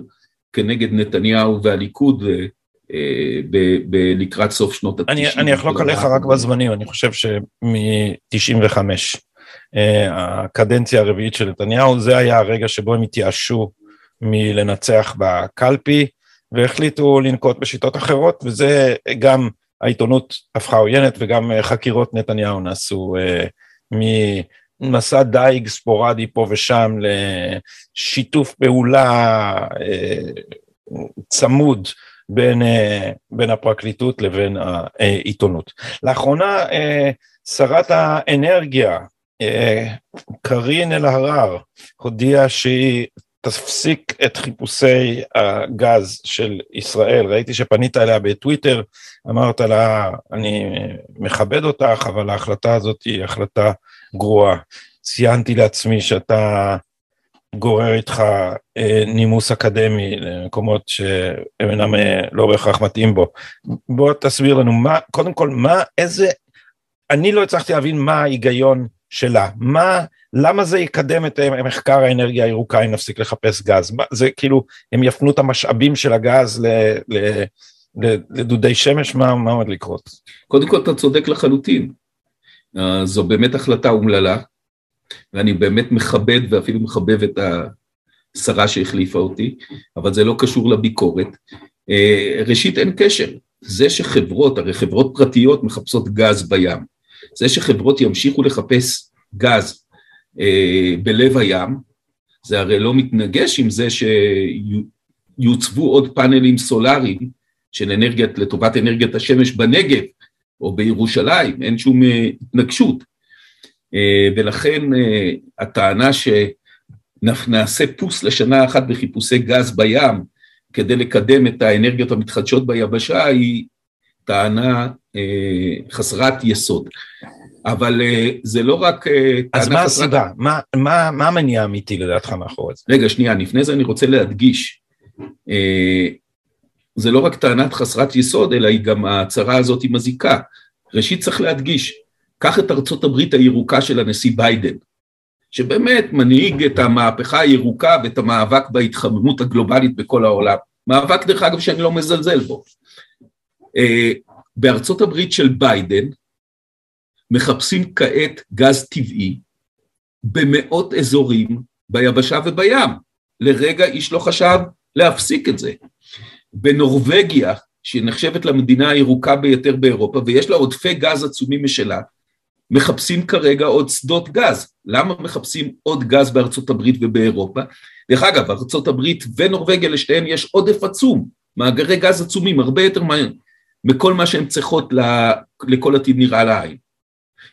Speaker 2: כנגד נתניהו והליכוד ב- לקראת סוף שנות ה-90.
Speaker 1: אני, אני אחלוק עליך רק בזמנים, אני חושב שמ-95, אה, הקדנציה הרביעית של נתניהו, זה היה הרגע שבו הם התייאשו מלנצח בקלפי, והחליטו לנקוט בשיטות אחרות, וזה גם העיתונות הפכה עוינת וגם חקירות נתניהו נעשו uh, מסע דייג ספורדי פה ושם לשיתוף פעולה אה, צמוד בין, אה, בין הפרקליטות לבין העיתונות. לאחרונה שרת האנרגיה קארין אלהרר הודיעה שהיא תפסיק את חיפושי הגז של ישראל, ראיתי שפנית אליה בטוויטר, אמרת לה, אני מכבד אותך, אבל ההחלטה הזאת היא החלטה גרועה. ציינתי לעצמי שאתה גורר איתך אה, נימוס אקדמי למקומות שהם אינם אה, לא בהכרח מתאים בו. בוא תסביר לנו מה, קודם כל, מה, איזה, אני לא הצלחתי להבין מה ההיגיון שלה, מה, למה זה יקדם את מחקר האנרגיה הירוקה אם נפסיק לחפש גז, זה כאילו, הם יפנו את המשאבים של הגז ל, ל, לדודי שמש, מה, מה עומד לקרות?
Speaker 2: קודם כל אתה צודק לחלוטין, uh, זו באמת החלטה אומללה, ואני באמת מכבד ואפילו מחבב את השרה שהחליפה אותי, אבל זה לא קשור לביקורת. Uh, ראשית אין קשר, זה שחברות, הרי חברות פרטיות מחפשות גז בים, זה שחברות ימשיכו לחפש גז אה, בלב הים, זה הרי לא מתנגש עם זה שיוצבו עוד פאנלים סולאריים של אנרגיית, לטובת אנרגיית השמש בנגב או בירושלים, אין שום אה, התנגשות. אה, ולכן אה, הטענה שנעשה פוס לשנה אחת בחיפושי גז בים כדי לקדם את האנרגיות המתחדשות ביבשה היא טענה חסרת יסוד. אבל אה, זה לא רק... אה,
Speaker 1: אז מה הסיבה? מה, מה, מה המניע האמיתי לדעתך מאחורי זה?
Speaker 2: רגע, שנייה, לפני זה אני רוצה להדגיש. זה לא רק טענת חסרת יסוד, אלא היא גם ההצהרה הזאת היא מזיקה. ראשית צריך להדגיש, קח את ארצות הברית הירוקה של הנשיא ביידן, שבאמת מנהיג את המהפכה הירוקה ואת המאבק בהתחממות הגלובלית בכל העולם. מאבק דרך אגב שאני לא מזלזל בו. בארצות הברית של ביידן מחפשים כעת גז טבעי במאות אזורים ביבשה ובים. לרגע איש לא חשב להפסיק את זה. בנורבגיה, שנחשבת למדינה הירוקה ביותר באירופה ויש לה עודפי גז עצומים משלה, מחפשים כרגע עוד שדות גז. למה מחפשים עוד גז בארצות הברית ובאירופה? דרך אגב, בארצות הברית ונורבגיה לשתיהן יש עודף עצום, מאגרי גז עצומים, הרבה יותר מכל מה שהן צריכות לכל עתיד נראה לעין.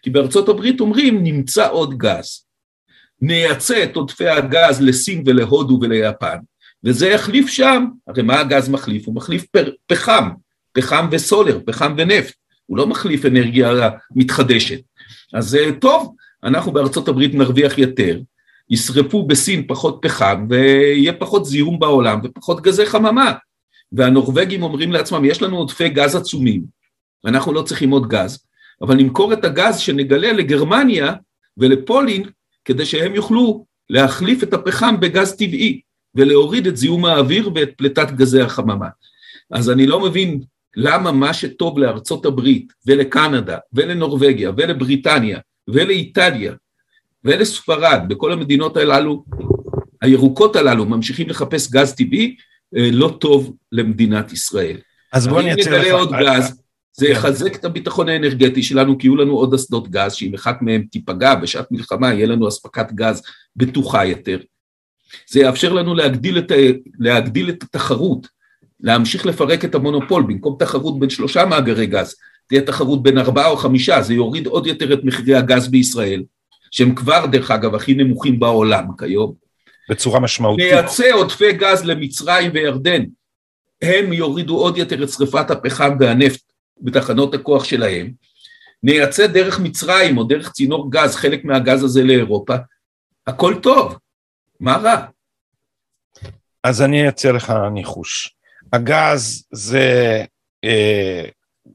Speaker 2: כי בארצות הברית אומרים נמצא עוד גז, נייצא את עודפי הגז לסין ולהודו וליפן, וזה יחליף שם, הרי מה הגז מחליף? הוא מחליף פחם, פחם וסולר, פחם ונפט, הוא לא מחליף אנרגיה מתחדשת. אז אה, טוב, אנחנו בארצות הברית נרוויח יותר, ישרפו בסין פחות פחם ויהיה פחות זיהום בעולם ופחות גזי חממה. והנורבגים אומרים לעצמם, יש לנו עודפי גז עצומים, ואנחנו לא צריכים עוד גז, אבל נמכור את הגז שנגלה לגרמניה ולפולין, כדי שהם יוכלו להחליף את הפחם בגז טבעי, ולהוריד את זיהום האוויר ואת פליטת גזי החממה. אז אני לא מבין למה מה שטוב לארצות הברית ולקנדה ולנורבגיה ולבריטניה ולאיטליה ולספרד, בכל המדינות הללו, הירוקות הללו ממשיכים לחפש גז טבעי, לא טוב למדינת ישראל.
Speaker 1: אז בוא אני אציע לך...
Speaker 2: עוד גז, זה כן. יחזק את הביטחון האנרגטי שלנו, כי יהיו לנו עוד אסדות גז, שאם אחת מהן תיפגע בשעת מלחמה, יהיה לנו אספקת גז בטוחה יותר. זה יאפשר לנו להגדיל את, להגדיל את התחרות, להמשיך לפרק את המונופול, במקום תחרות בין שלושה מאגרי גז, תהיה תחרות בין ארבעה או חמישה, זה יוריד עוד יותר את מחירי הגז בישראל, שהם כבר, דרך אגב, הכי נמוכים בעולם כיום.
Speaker 1: בצורה משמעותית.
Speaker 2: נייצא עודפי גז למצרים וירדן, הם יורידו עוד יותר את שרפת הפחם והנפט בתחנות הכוח שלהם, נייצא דרך מצרים או דרך צינור גז, חלק מהגז הזה לאירופה, הכל טוב, מה רע?
Speaker 1: אז אני אציע לך ניחוש. הגז זה אה,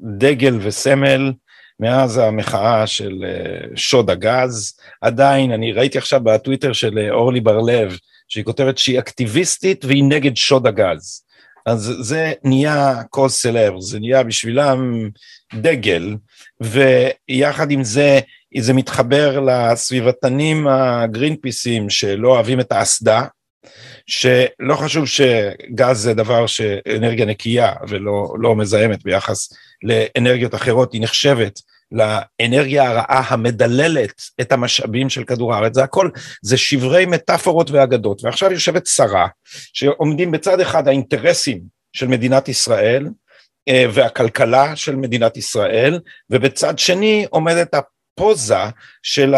Speaker 1: דגל וסמל מאז המחאה של אה, שוד הגז. עדיין, אני ראיתי עכשיו בטוויטר של אה, אורלי בר-לב, שהיא כותבת שהיא אקטיביסטית והיא נגד שוד הגז. אז זה נהיה קוז סלב, זה נהיה בשבילם דגל, ויחד עם זה, זה מתחבר לסביבתנים הגרין פיסים שלא אוהבים את האסדה, שלא חשוב שגז זה דבר שאנרגיה נקייה ולא לא מזהמת ביחס לאנרגיות אחרות, היא נחשבת לאנרגיה הרעה המדללת את המשאבים של כדור הארץ, זה הכל, זה שברי מטאפורות ואגדות, ועכשיו יושבת שרה, שעומדים בצד אחד האינטרסים של מדינת ישראל, אה, והכלכלה של מדינת ישראל, ובצד שני עומדת הפוזה של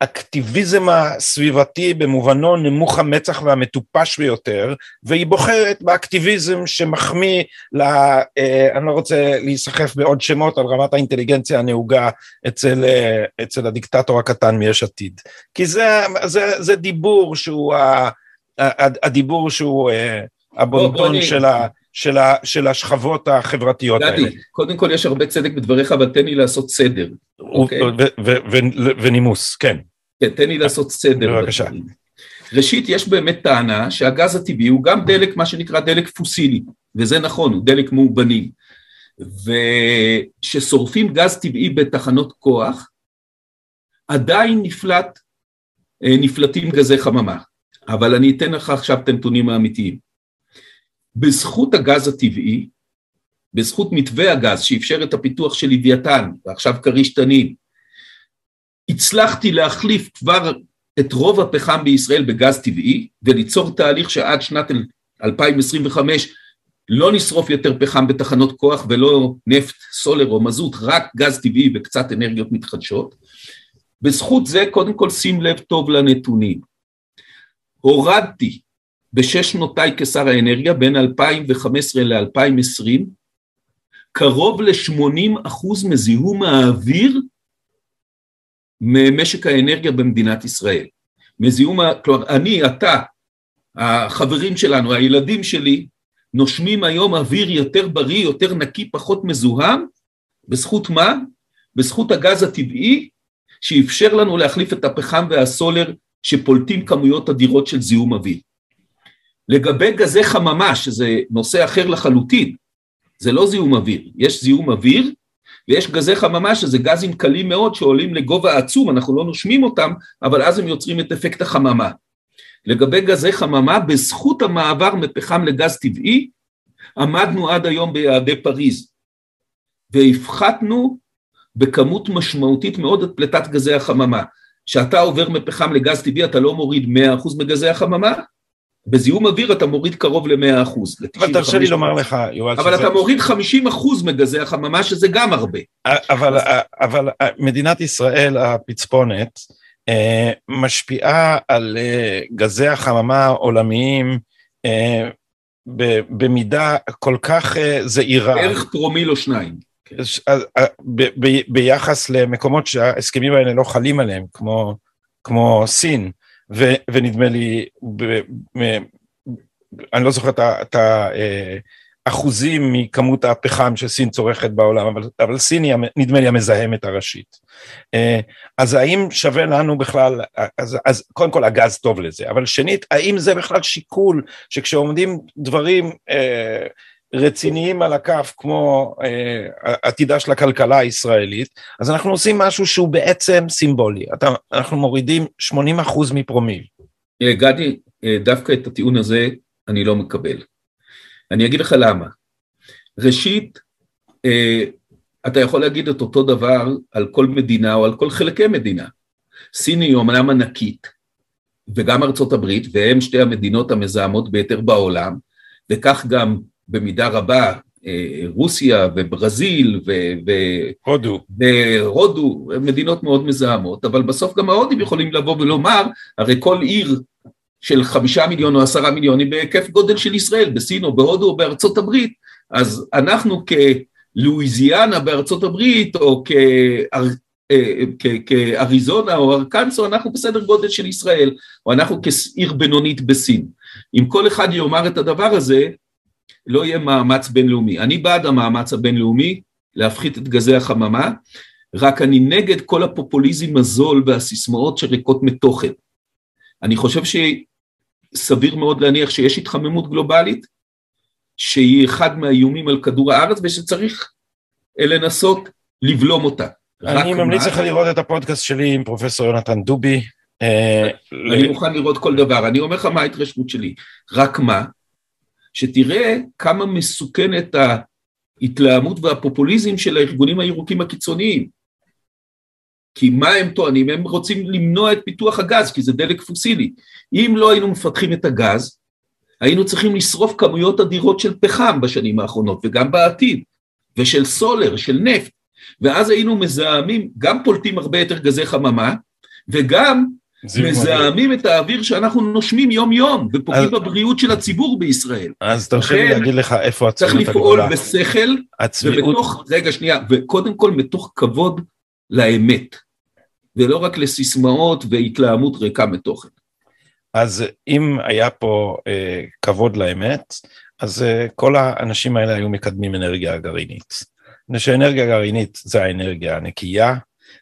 Speaker 1: האקטיביזם הסביבתי במובנו נמוך המצח והמטופש ביותר, והיא בוחרת באקטיביזם שמחמיא, לה, אה, אני לא רוצה להיסחף בעוד שמות על רמת האינטליגנציה הנהוגה אצל, אה, אצל הדיקטטור הקטן מיש עתיד. כי זה, זה, זה דיבור שהוא, הדיבור שהוא הבונטון של ה... של, ה, של השכבות החברתיות
Speaker 2: גדי, האלה. קודם כל יש הרבה צדק בדבריך, אבל תן לי לעשות סדר.
Speaker 1: אוקיי? ונימוס, כן.
Speaker 2: כן, תן לי לעשות סדר.
Speaker 1: בבקשה.
Speaker 2: ראשית, יש באמת טענה שהגז הטבעי הוא גם דלק, מה שנקרא דלק פוסילי, וזה נכון, הוא דלק מאובנים. וכששורפים גז טבעי בתחנות כוח, עדיין נפלט, אה, נפלטים גזי חממה. אבל אני אתן לך עכשיו את הנתונים האמיתיים. בזכות הגז הטבעי, בזכות מתווה הגז שאפשר את הפיתוח של לוויתן ועכשיו כריש תנין, הצלחתי להחליף כבר את רוב הפחם בישראל בגז טבעי וליצור תהליך שעד שנת 2025 לא נשרוף יותר פחם בתחנות כוח ולא נפט, סולר או מזוט, רק גז טבעי וקצת אנרגיות מתחדשות. בזכות זה קודם כל שים לב טוב לנתונים. הורדתי בשש שנותיי כשר האנרגיה בין 2015 ל-2020 קרוב ל-80 אחוז מזיהום האוויר ממשק האנרגיה במדינת ישראל. מזיהום, כלומר אני, אתה, החברים שלנו, הילדים שלי, נושמים היום אוויר יותר בריא, יותר נקי, פחות מזוהם, בזכות מה? בזכות הגז הטבעי שאפשר לנו להחליף את הפחם והסולר שפולטים כמויות אדירות של זיהום אוויר. לגבי גזי חממה, שזה נושא אחר לחלוטין, זה לא זיהום אוויר, יש זיהום אוויר ויש גזי חממה שזה גזים קלים מאוד שעולים לגובה עצום, אנחנו לא נושמים אותם, אבל אז הם יוצרים את אפקט החממה. לגבי גזי חממה, בזכות המעבר מפחם לגז טבעי, עמדנו עד היום ביעדי פריז, והפחתנו בכמות משמעותית מאוד את פליטת גזי החממה. כשאתה עובר מפחם לגז טבעי אתה לא מוריד 100% מגזי החממה, בזיהום אוויר אתה מוריד קרוב ל-100 אחוז.
Speaker 1: אבל תרשה לי לומר לך,
Speaker 2: יובל, אבל שזה... אתה מוריד 50 אחוז מגזי החממה, שזה גם הרבה.
Speaker 1: אבל. אבל מדינת ישראל הפצפונת אה, משפיעה על אה, גזי החממה העולמיים אה, במידה כל כך זעירה.
Speaker 2: בערך פרומיל או שניים.
Speaker 1: כן. ביחס למקומות שההסכמים האלה לא חלים עליהם, כמו, כמו סין. ו, ונדמה לי, ב, ב, אני לא זוכר את האחוזים אה, מכמות הפחם שסין צורכת בעולם, אבל, אבל סין היא נדמה לי המזהמת הראשית. אה, אז האם שווה לנו בכלל, אז, אז קודם כל הגז טוב לזה, אבל שנית, האם זה בכלל שיקול שכשעומדים דברים אה, רציניים על הכף כמו אה, עתידה של הכלכלה הישראלית, אז אנחנו עושים משהו שהוא בעצם סימבולי, אתה, אנחנו מורידים 80 אחוז מפרומיל.
Speaker 2: גדי, אה, דווקא את הטיעון הזה אני לא מקבל. אני אגיד לך למה. ראשית, אה, אתה יכול להגיד את אותו דבר על כל מדינה או על כל חלקי מדינה. סין היא אומנם ענקית, וגם ארצות הברית, והן שתי המדינות המזהמות ביותר בעולם, וכך גם במידה רבה אה, רוסיה וברזיל
Speaker 1: והודו,
Speaker 2: והודו, מדינות מאוד מזהמות, אבל בסוף גם ההודים יכולים לבוא ולומר, הרי כל עיר של חמישה מיליון או עשרה מיליון היא בהיקף גודל של ישראל, בסין או בהודו או בארצות הברית, אז אנחנו כלואיזיאנה בארצות הברית או אה, כאריזונה או ארקנסו, אנחנו בסדר גודל של ישראל, או אנחנו כעיר בינונית בסין. אם כל אחד יאמר את הדבר הזה, לא יהיה מאמץ בינלאומי. אני בעד המאמץ הבינלאומי להפחית את גזי החממה, רק אני נגד כל הפופוליזם הזול והסיסמאות שריקות מתוכן. אני חושב שסביר מאוד להניח שיש התחממות גלובלית, שהיא אחד מהאיומים על כדור הארץ ושצריך לנסות לבלום אותה.
Speaker 1: אני ממליץ לך לראות את הפודקאסט שלי עם פרופסור יונתן דובי.
Speaker 2: אה, אני מוכן לראות כל דבר, אני אומר לך מה ההתרשמות שלי, רק מה, שתראה כמה מסוכנת ההתלהמות והפופוליזם של הארגונים הירוקים הקיצוניים. כי מה הם טוענים? הם רוצים למנוע את פיתוח הגז, כי זה דלק פוסילי. אם לא היינו מפתחים את הגז, היינו צריכים לשרוף כמויות אדירות של פחם בשנים האחרונות, וגם בעתיד, ושל סולר, של נפט, ואז היינו מזהמים, גם פולטים הרבה יותר גזי חממה, וגם מזהמים את האוויר שאנחנו נושמים יום יום, ופוגעים אז... בבריאות של הציבור בישראל.
Speaker 1: אז תרשה לי להגיד לך איפה
Speaker 2: הצביעות הגדולה. צריך לפעול בשכל, הצביעות... ובתוך, רגע שנייה, וקודם כל מתוך כבוד לאמת, ולא רק לסיסמאות והתלהמות ריקה מתוכן.
Speaker 1: אז אם היה פה אה, כבוד לאמת, אז אה, כל האנשים האלה היו מקדמים אנרגיה גרעינית. מפני שאנרגיה גרעינית זה האנרגיה הנקייה,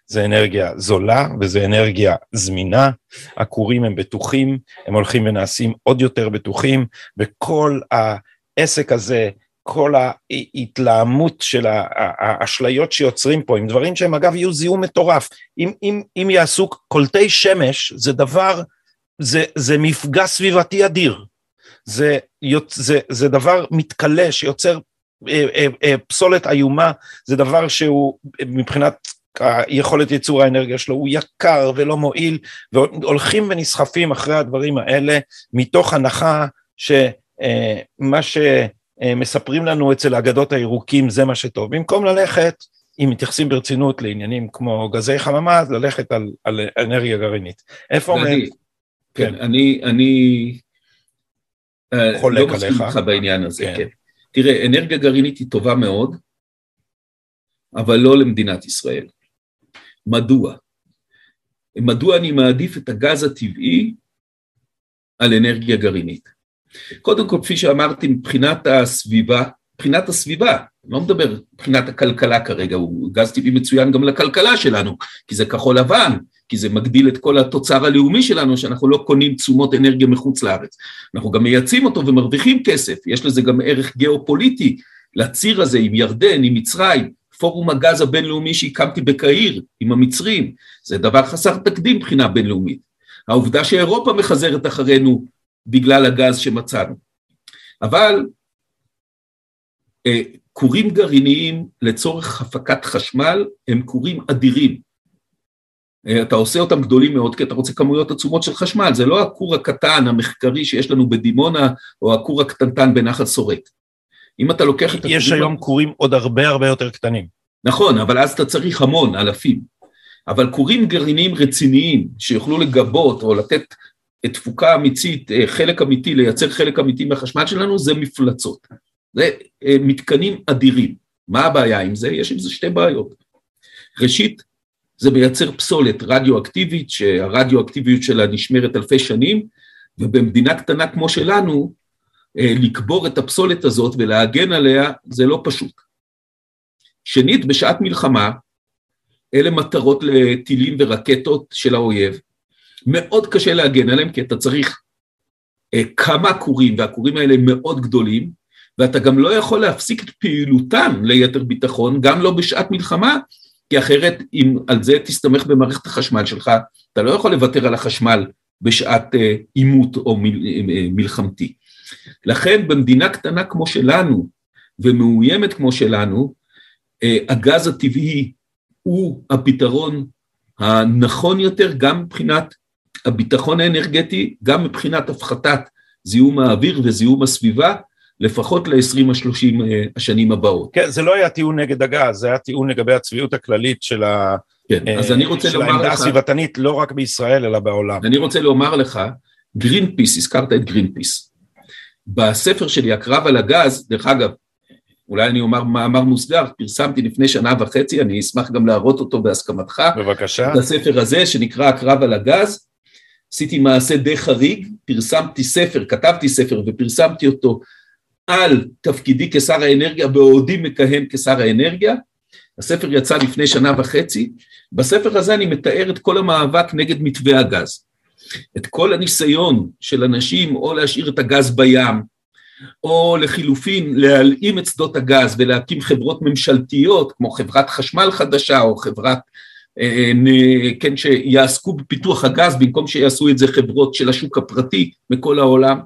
Speaker 1: זה אנרגיה זולה וזה אנרגיה זמינה, הכורים הם בטוחים, הם הולכים ונעשים עוד יותר בטוחים, וכל העסק הזה, כל ההתלהמות של האשליות שיוצרים פה, עם דברים שהם אגב יהיו זיהום מטורף, אם, אם, אם יעשו קולטי שמש, זה דבר, זה, זה מפגע סביבתי אדיר, זה, זה, זה דבר מתכלה שיוצר אה, אה, אה, פסולת איומה. זה דבר שהוא מבחינת היכולת ייצור האנרגיה שלו הוא יקר ולא מועיל והולכים ונסחפים אחרי הדברים האלה מתוך הנחה שמה שמספרים לנו אצל האגדות הירוקים זה מה שטוב במקום ללכת אם מתייחסים ברצינות לעניינים כמו גזי חממה אז ללכת על, על אנרגיה גרעינית איפה עומד?
Speaker 2: כן, אני, אני חולק לא מסכים איתך בעניין הזה, כן. כן. תראה, אנרגיה גרעינית היא טובה מאוד, אבל לא למדינת ישראל. מדוע? מדוע אני מעדיף את הגז הטבעי על אנרגיה גרעינית? קודם כל, כפי שאמרתי, מבחינת הסביבה, מבחינת הסביבה, אני לא מדבר מבחינת הכלכלה כרגע, הוא גז טבעי מצוין גם לכלכלה שלנו, כי זה כחול לבן, כי זה מגדיל את כל התוצר הלאומי שלנו, שאנחנו לא קונים תשומות אנרגיה מחוץ לארץ. אנחנו גם מייצאים אותו ומרוויחים כסף, יש לזה גם ערך גיאופוליטי לציר הזה עם ירדן, עם מצרים, פורום הגז הבינלאומי שהקמתי בקהיר עם המצרים, זה דבר חסר תקדים מבחינה בינלאומית. העובדה שאירופה מחזרת אחרינו בגלל הגז שמצאנו. אבל אה, כורים גרעיניים לצורך הפקת חשמל הם כורים אדירים. אה, אתה עושה אותם גדולים מאוד כי אתה רוצה כמויות עצומות של חשמל, זה לא הכור הקטן המחקרי שיש לנו בדימונה או הכור הקטנטן בנחל שורק. אם אתה לוקח את.
Speaker 1: יש היום כורים עוד הרבה הרבה יותר קטנים.
Speaker 2: נכון, אבל אז אתה צריך המון, אלפים. אבל כורים גרעיניים רציניים שיוכלו לגבות או לתת תפוקה אמיתית, אה, חלק אמיתי, לייצר חלק אמיתי מהחשמל שלנו, זה מפלצות. זה אה, מתקנים אדירים. מה הבעיה עם זה? יש עם זה שתי בעיות. ראשית, זה מייצר פסולת רדיואקטיבית, שהרדיואקטיביות שלה נשמרת אלפי שנים, ובמדינה קטנה כמו שלנו, אה, לקבור את הפסולת הזאת ולהגן עליה זה לא פשוט. שנית, בשעת מלחמה, אלה מטרות לטילים ורקטות של האויב, מאוד קשה להגן עליהם כי אתה צריך אה, כמה כורים והכורים האלה מאוד גדולים ואתה גם לא יכול להפסיק את פעילותם ליתר ביטחון, גם לא בשעת מלחמה, כי אחרת אם על זה תסתמך במערכת החשמל שלך, אתה לא יכול לוותר על החשמל בשעת אה, עימות או מל, אה, מלחמתי. לכן במדינה קטנה כמו שלנו ומאוימת כמו שלנו, אה, הגז הטבעי הוא הפתרון הנכון יותר גם מבחינת הביטחון האנרגטי, גם מבחינת הפחתת זיהום האוויר וזיהום הסביבה, לפחות ל-20 ה-30 אה, השנים הבאות.
Speaker 1: כן, זה לא היה טיעון נגד הגז, זה היה טיעון לגבי הצביעות הכללית של, ה...
Speaker 2: כן, אז אני רוצה
Speaker 1: של העמדה הסביבתנית לא רק בישראל אלא בעולם.
Speaker 2: אני רוצה לומר לך, גרין פיס, הזכרת את גרין פיס. בספר שלי, הקרב על הגז, דרך אגב, אולי אני אומר מאמר מוסגר, פרסמתי לפני שנה וחצי, אני אשמח גם להראות אותו בהסכמתך.
Speaker 1: בבקשה.
Speaker 2: את הספר הזה שנקרא הקרב על הגז. עשיתי מעשה די חריג, פרסמתי ספר, כתבתי ספר ופרסמתי אותו על תפקידי כשר האנרגיה בעודי מכהן כשר האנרגיה. הספר יצא לפני שנה וחצי. בספר הזה אני מתאר את כל המאבק נגד מתווה הגז. את כל הניסיון של אנשים או להשאיר את הגז בים, או לחילופין להלאים את שדות הגז ולהקים חברות ממשלתיות כמו חברת חשמל חדשה או חברת, אה, כן, שיעסקו בפיתוח הגז במקום שיעשו את זה חברות של השוק הפרטי מכל העולם.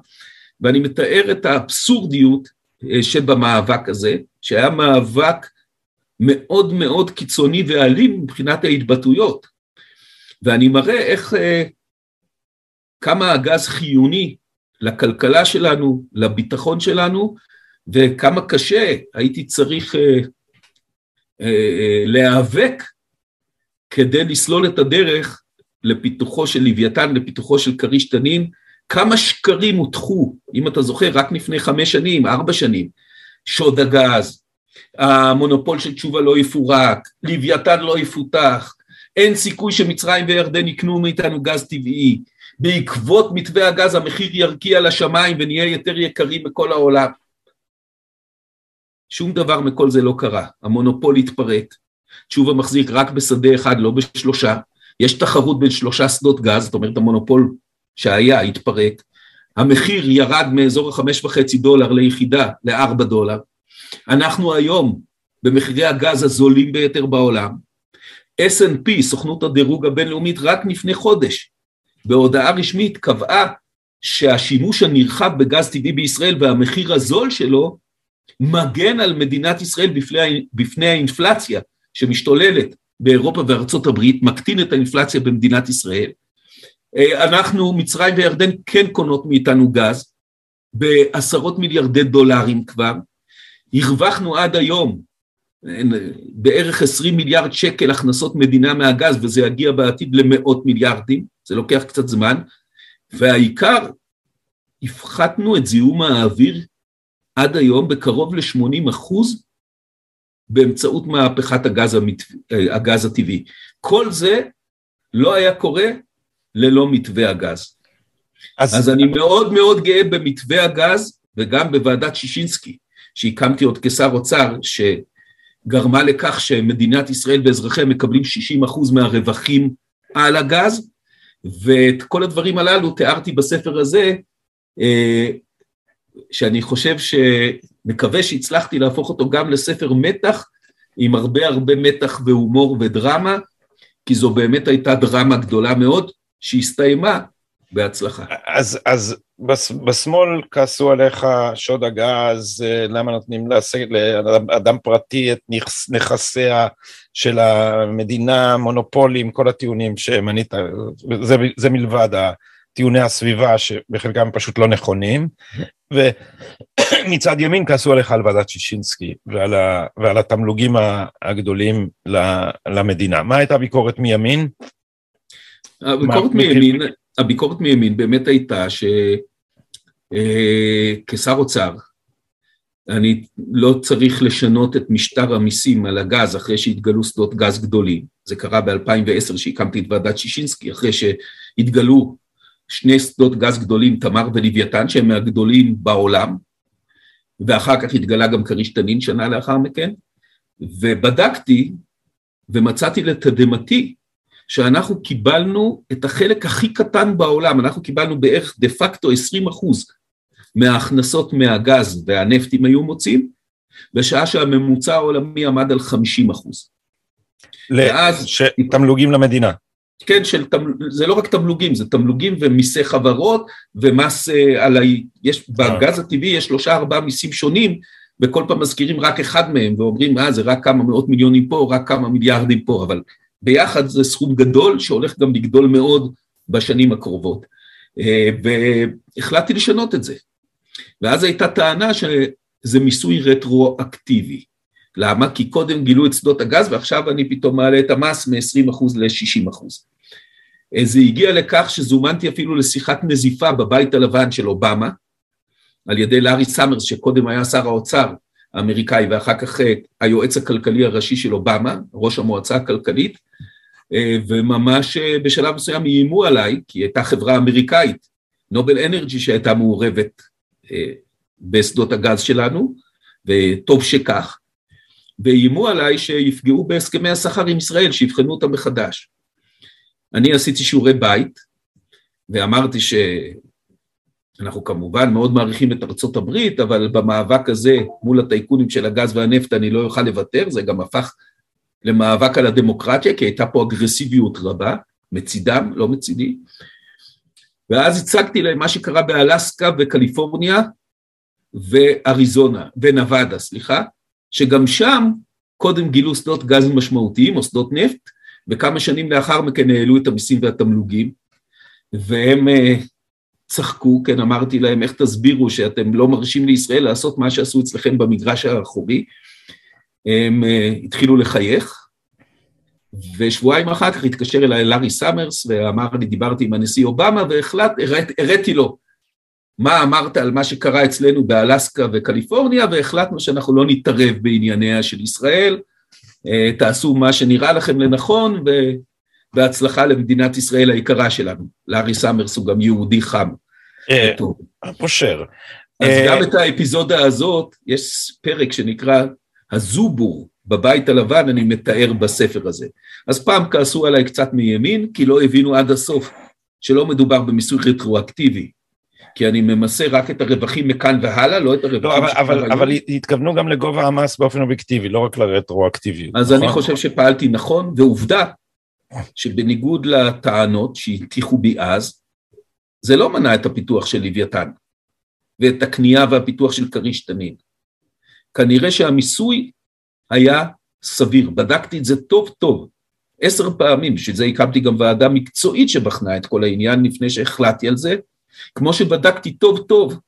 Speaker 2: ואני מתאר את האבסורדיות אה, שבמאבק הזה, שהיה מאבק מאוד מאוד קיצוני ואלים מבחינת ההתבטאויות. ואני מראה איך, אה, כמה הגז חיוני לכלכלה שלנו, לביטחון שלנו, וכמה קשה הייתי צריך אה, אה, להיאבק כדי לסלול את הדרך לפיתוחו של לוויתן, לפיתוחו של כריש תנין, כמה שקרים הוטחו, אם אתה זוכר, רק לפני חמש שנים, ארבע שנים, שוד הגז, המונופול של תשובה לא יפורק, לוויתן לא יפותח, אין סיכוי שמצרים וירדן יקנו מאיתנו גז טבעי, בעקבות מתווה הגז המחיר ירקיע לשמיים ונהיה יותר יקרים בכל העולם. שום דבר מכל זה לא קרה, המונופול התפרט, תשובה מחזיק רק בשדה אחד, לא בשלושה, יש תחרות בין שלושה שדות גז, זאת אומרת המונופול שהיה התפרק, המחיר ירד מאזור החמש וחצי דולר ליחידה לארבע דולר, אנחנו היום במחירי הגז הזולים ביותר בעולם, S&P, סוכנות הדירוג הבינלאומית, רק לפני חודש, בהודעה רשמית קבעה שהשימוש הנרחב בגז טבעי בישראל והמחיר הזול שלו מגן על מדינת ישראל בפני, בפני האינפלציה שמשתוללת באירופה וארצות הברית, מקטין את האינפלציה במדינת ישראל. אה, אנחנו, מצרים וירדן כן קונות מאיתנו גז בעשרות מיליארדי דולרים כבר, הרווחנו עד היום בערך 20 מיליארד שקל הכנסות מדינה מהגז וזה יגיע בעתיד למאות מיליארדים, זה לוקח קצת זמן, והעיקר, הפחתנו את זיהום האוויר עד היום בקרוב ל-80 אחוז באמצעות מהפכת הגז, המת... הגז הטבעי. כל זה לא היה קורה ללא מתווה הגז. אז... אז אני מאוד מאוד גאה במתווה הגז וגם בוועדת שישינסקי, שהקמתי עוד כשר אוצר, שגרמה לכך שמדינת ישראל ואזרחיה מקבלים 60 אחוז מהרווחים על הגז, ואת כל הדברים הללו תיארתי בספר הזה, אה, שאני חושב שמקווה שהצלחתי להפוך אותו גם לספר מתח, עם הרבה הרבה מתח והומור ודרמה, כי זו באמת הייתה דרמה גדולה מאוד, שהסתיימה בהצלחה.
Speaker 1: אז, אז בשמאל כעסו עליך שוד הגז, אה, למה נותנים לאדם פרטי את נכסיה של המדינה, מונופולים, כל הטיעונים שמנית, זה, זה מלבד טיעוני הסביבה שבחלקם פשוט לא נכונים, ומצד ימין כעסו עליך על ועדת שישינסקי ועל, ה, ועל התמלוגים הגדולים למדינה. מה הייתה הביקורת מימין?
Speaker 2: הביקורת מימין, הביקורת מימין באמת הייתה שכשר אה, אוצר אני לא צריך לשנות את משטר המיסים על הגז אחרי שהתגלו שדות גז גדולים. זה קרה ב-2010 שהקמתי את ועדת שישינסקי, אחרי שהתגלו שני שדות גז גדולים, תמר ולוויתן, שהם מהגדולים בעולם, ואחר כך התגלה גם כריש תנין שנה לאחר מכן, ובדקתי ומצאתי לתדהמתי שאנחנו קיבלנו את החלק הכי קטן בעולם, אנחנו קיבלנו בערך דה פקטו 20 אחוז מההכנסות מהגז והנפט אם היו מוצאים, בשעה שהממוצע העולמי עמד על 50 אחוז.
Speaker 1: ואז... תמלוגים למדינה.
Speaker 2: כן, של, זה לא רק תמלוגים, זה תמלוגים ומיסי חברות ומס אה, על ה... יש, בגז הטבעי יש שלושה ארבעה מיסים שונים וכל פעם מזכירים רק אחד מהם ואומרים אה זה רק כמה מאות מיליונים פה, רק כמה מיליארדים פה, אבל ביחד זה סכום גדול שהולך גם לגדול מאוד בשנים הקרובות. אה, והחלטתי לשנות את זה. ואז הייתה טענה שזה מיסוי רטרואקטיבי. למה? כי קודם גילו את שדות הגז ועכשיו אני פתאום מעלה את המס מ-20% ל-60%. אה, זה הגיע לכך שזומנתי אפילו לשיחת נזיפה בבית הלבן של אובמה, על ידי לארי סאמרס שקודם היה שר האוצר האמריקאי ואחר כך אה, היועץ הכלכלי הראשי של אובמה, ראש המועצה הכלכלית, אה, וממש בשלב מסוים איימו עליי, כי הייתה חברה אמריקאית, נובל אנרג'י שהייתה מעורבת בשדות הגז שלנו, וטוב שכך, ואיימו עליי שיפגעו בהסכמי השכר עם ישראל, שיבחנו אותם מחדש. אני עשיתי שיעורי בית, ואמרתי שאנחנו כמובן מאוד מעריכים את ארצות הברית, אבל במאבק הזה מול הטייקונים של הגז והנפט אני לא אוכל לוותר, זה גם הפך למאבק על הדמוקרטיה, כי הייתה פה אגרסיביות רבה, מצידם, לא מצידי. ואז הצגתי להם מה שקרה באלסקה וקליפורניה ואריזונה, ונבדה, סליחה, שגם שם קודם גילו שדות גז משמעותיים או שדות נפט, וכמה שנים לאחר מכן העלו את המיסים והתמלוגים, והם uh, צחקו, כן, אמרתי להם, איך תסבירו שאתם לא מרשים לישראל לעשות מה שעשו אצלכם במגרש האחורי? הם uh, התחילו לחייך, ושבועיים אחר כך התקשר אליי לארי סאמרס ואמר לי, דיברתי עם הנשיא אובמה והחלט, הראיתי לו מה אמרת על מה שקרה אצלנו באלסקה וקליפורניה והחלטנו שאנחנו לא נתערב בענייניה של ישראל, אה, תעשו מה שנראה לכם לנכון ובהצלחה למדינת ישראל היקרה שלנו. לארי סאמרס הוא גם יהודי חם.
Speaker 1: אה, פושר.
Speaker 2: אז אה, גם את האפיזודה הזאת, יש פרק שנקרא הזובור בבית הלבן, אני מתאר בספר הזה. אז פעם כעסו עליי קצת מימין, כי לא הבינו עד הסוף שלא מדובר במיסוי רטרואקטיבי, כי אני ממסה רק את הרווחים מכאן והלאה, לא את הרווחים
Speaker 1: לא, אבל, אבל, אבל התכוונו גם לגובה המס באופן אובייקטיבי, לא רק לרטרואקטיביות.
Speaker 2: אז נכון? אני חושב שפעלתי נכון, ועובדה שבניגוד לטענות שהטיחו בי אז, זה לא מנע את הפיתוח של לוויתן, ואת הקנייה והפיתוח של כריש תנין. כנראה שהמיסוי היה סביר, בדקתי את זה טוב טוב, עשר פעמים, בשביל זה הקמתי גם ועדה מקצועית שבחנה את כל העניין לפני שהחלטתי על זה, כמו שבדקתי טוב טוב,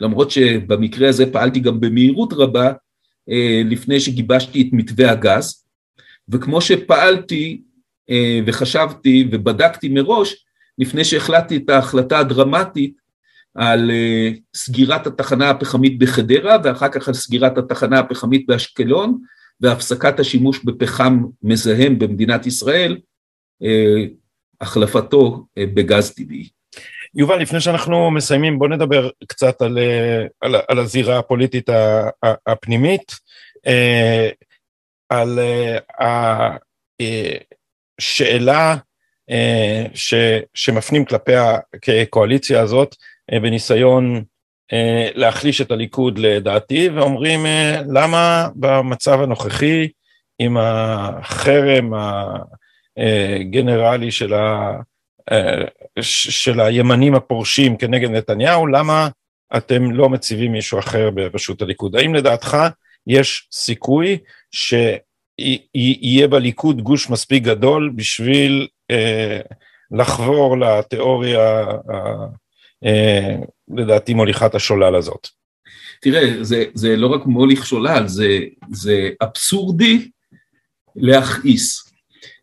Speaker 2: למרות שבמקרה הזה פעלתי גם במהירות רבה אה, לפני שגיבשתי את מתווה הגז, וכמו שפעלתי אה, וחשבתי ובדקתי מראש לפני שהחלטתי את ההחלטה הדרמטית על אה, סגירת התחנה הפחמית בחדרה ואחר כך על סגירת התחנה הפחמית באשקלון והפסקת השימוש בפחם מזהם במדינת ישראל, החלפתו בגז טבעי.
Speaker 1: יובל, לפני שאנחנו מסיימים, בוא נדבר קצת על, אה, על, על הזירה הפוליטית הפנימית, אה, על אה, השאלה ש, שמפנים כלפי הקואליציה הזאת בניסיון להחליש את הליכוד לדעתי, ואומרים למה במצב הנוכחי עם החרם הגנרלי של ה... של הימנים הפורשים כנגד נתניהו, למה אתם לא מציבים מישהו אחר בראשות הליכוד? האם לדעתך יש סיכוי שיהיה בליכוד גוש מספיק גדול בשביל אה, לחבור לתיאוריה, אה, לדעתי, מוליכת השולל הזאת?
Speaker 2: תראה, זה, זה לא רק מוליך שולל, זה, זה אבסורדי להכעיס.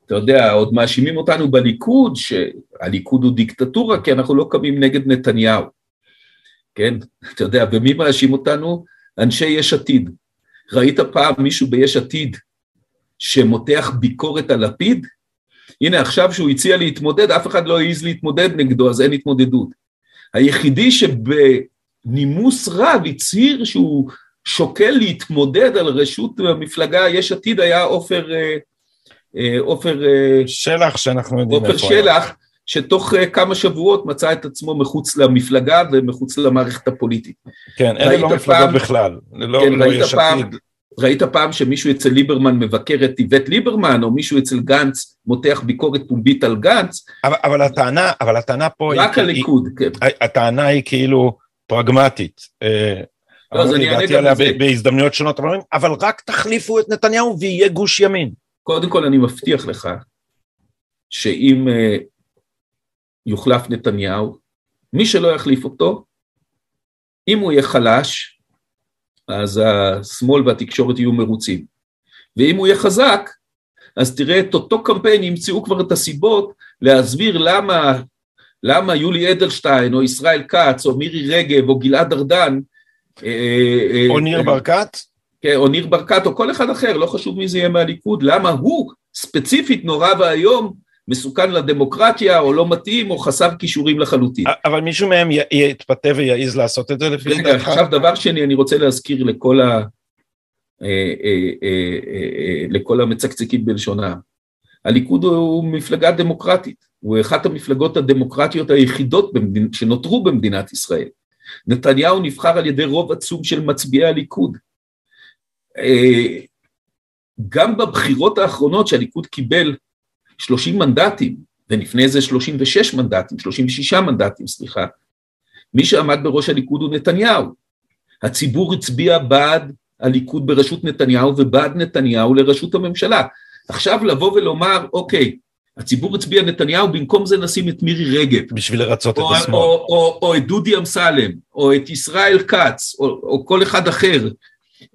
Speaker 2: אתה יודע, עוד מאשימים אותנו בליכוד, שהליכוד הוא דיקטטורה, כי אנחנו לא קמים נגד נתניהו, כן? אתה יודע, ומי מאשים אותנו? אנשי יש עתיד. ראית פעם מישהו ביש עתיד שמותח ביקורת על לפיד? הנה, עכשיו שהוא הציע להתמודד, אף אחד לא העז להתמודד נגדו, אז אין התמודדות. היחידי שבנימוס רב הצהיר שהוא שוקל להתמודד על רשות המפלגה יש עתיד היה עופר אה, אה, עופר
Speaker 1: אה, שלח שאנחנו יודעים
Speaker 2: עופר שלח שתוך כמה שבועות מצא את עצמו מחוץ למפלגה ומחוץ למערכת הפוליטית.
Speaker 1: כן, אלה לא מפלגות פעם, בכלל, לא, כן, לא יש עתיד.
Speaker 2: ראית פעם שמישהו אצל ליברמן מבקר את איווט ליברמן, או מישהו אצל גנץ מותח ביקורת פומבית על גנץ?
Speaker 1: אבל, אבל הטענה, אבל הטענה פה
Speaker 2: רק היא... רק הליכוד,
Speaker 1: היא, כן. הטענה היא כאילו פרגמטית. לא, אז אני אענה גם על זה. בהזדמנויות שונות, אבל רק תחליפו את נתניהו ויהיה גוש ימין.
Speaker 2: קודם כל אני מבטיח לך שאם uh, יוחלף נתניהו, מי שלא יחליף אותו, אם הוא יהיה חלש, אז השמאל והתקשורת יהיו מרוצים. ואם הוא יהיה חזק, אז תראה את אותו קמפיין, ימצאו כבר את הסיבות להסביר למה, למה יולי אדלשטיין, או ישראל כץ, או מירי רגב, או גלעד ארדן,
Speaker 1: אה, או ניר ברקת?
Speaker 2: כן, או ניר ברקת או כל אחד אחר, לא חשוב מי זה יהיה מהליכוד, למה הוא ספציפית נורא ואיום מסוכן לדמוקרטיה או לא מתאים או חסר כישורים לחלוטין.
Speaker 1: אבל מישהו מהם יתפתה ויעז לעשות את זה לפי
Speaker 2: דעתך? רגע, עכשיו דבר שני אני רוצה להזכיר לכל, ה... אה, אה, אה, לכל המצקצקים בלשונם. הליכוד הוא מפלגה דמוקרטית, הוא אחת המפלגות הדמוקרטיות היחידות שנותרו במדינת ישראל. נתניהו נבחר על ידי רוב עצום של מצביעי הליכוד. גם בבחירות האחרונות שהליכוד קיבל 30 מנדטים, ולפני זה 36 מנדטים, 36 מנדטים, סליחה, מי שעמד בראש הליכוד הוא נתניהו. הציבור הצביע בעד הליכוד בראשות נתניהו ובעד נתניהו לראשות הממשלה. עכשיו לבוא ולומר, אוקיי, הציבור הצביע נתניהו, במקום זה נשים את מירי רגב.
Speaker 1: בשביל לרצות
Speaker 2: או,
Speaker 1: את השמאל.
Speaker 2: או, או, או, או את דודי אמסלם, או את ישראל כץ, או, או כל אחד אחר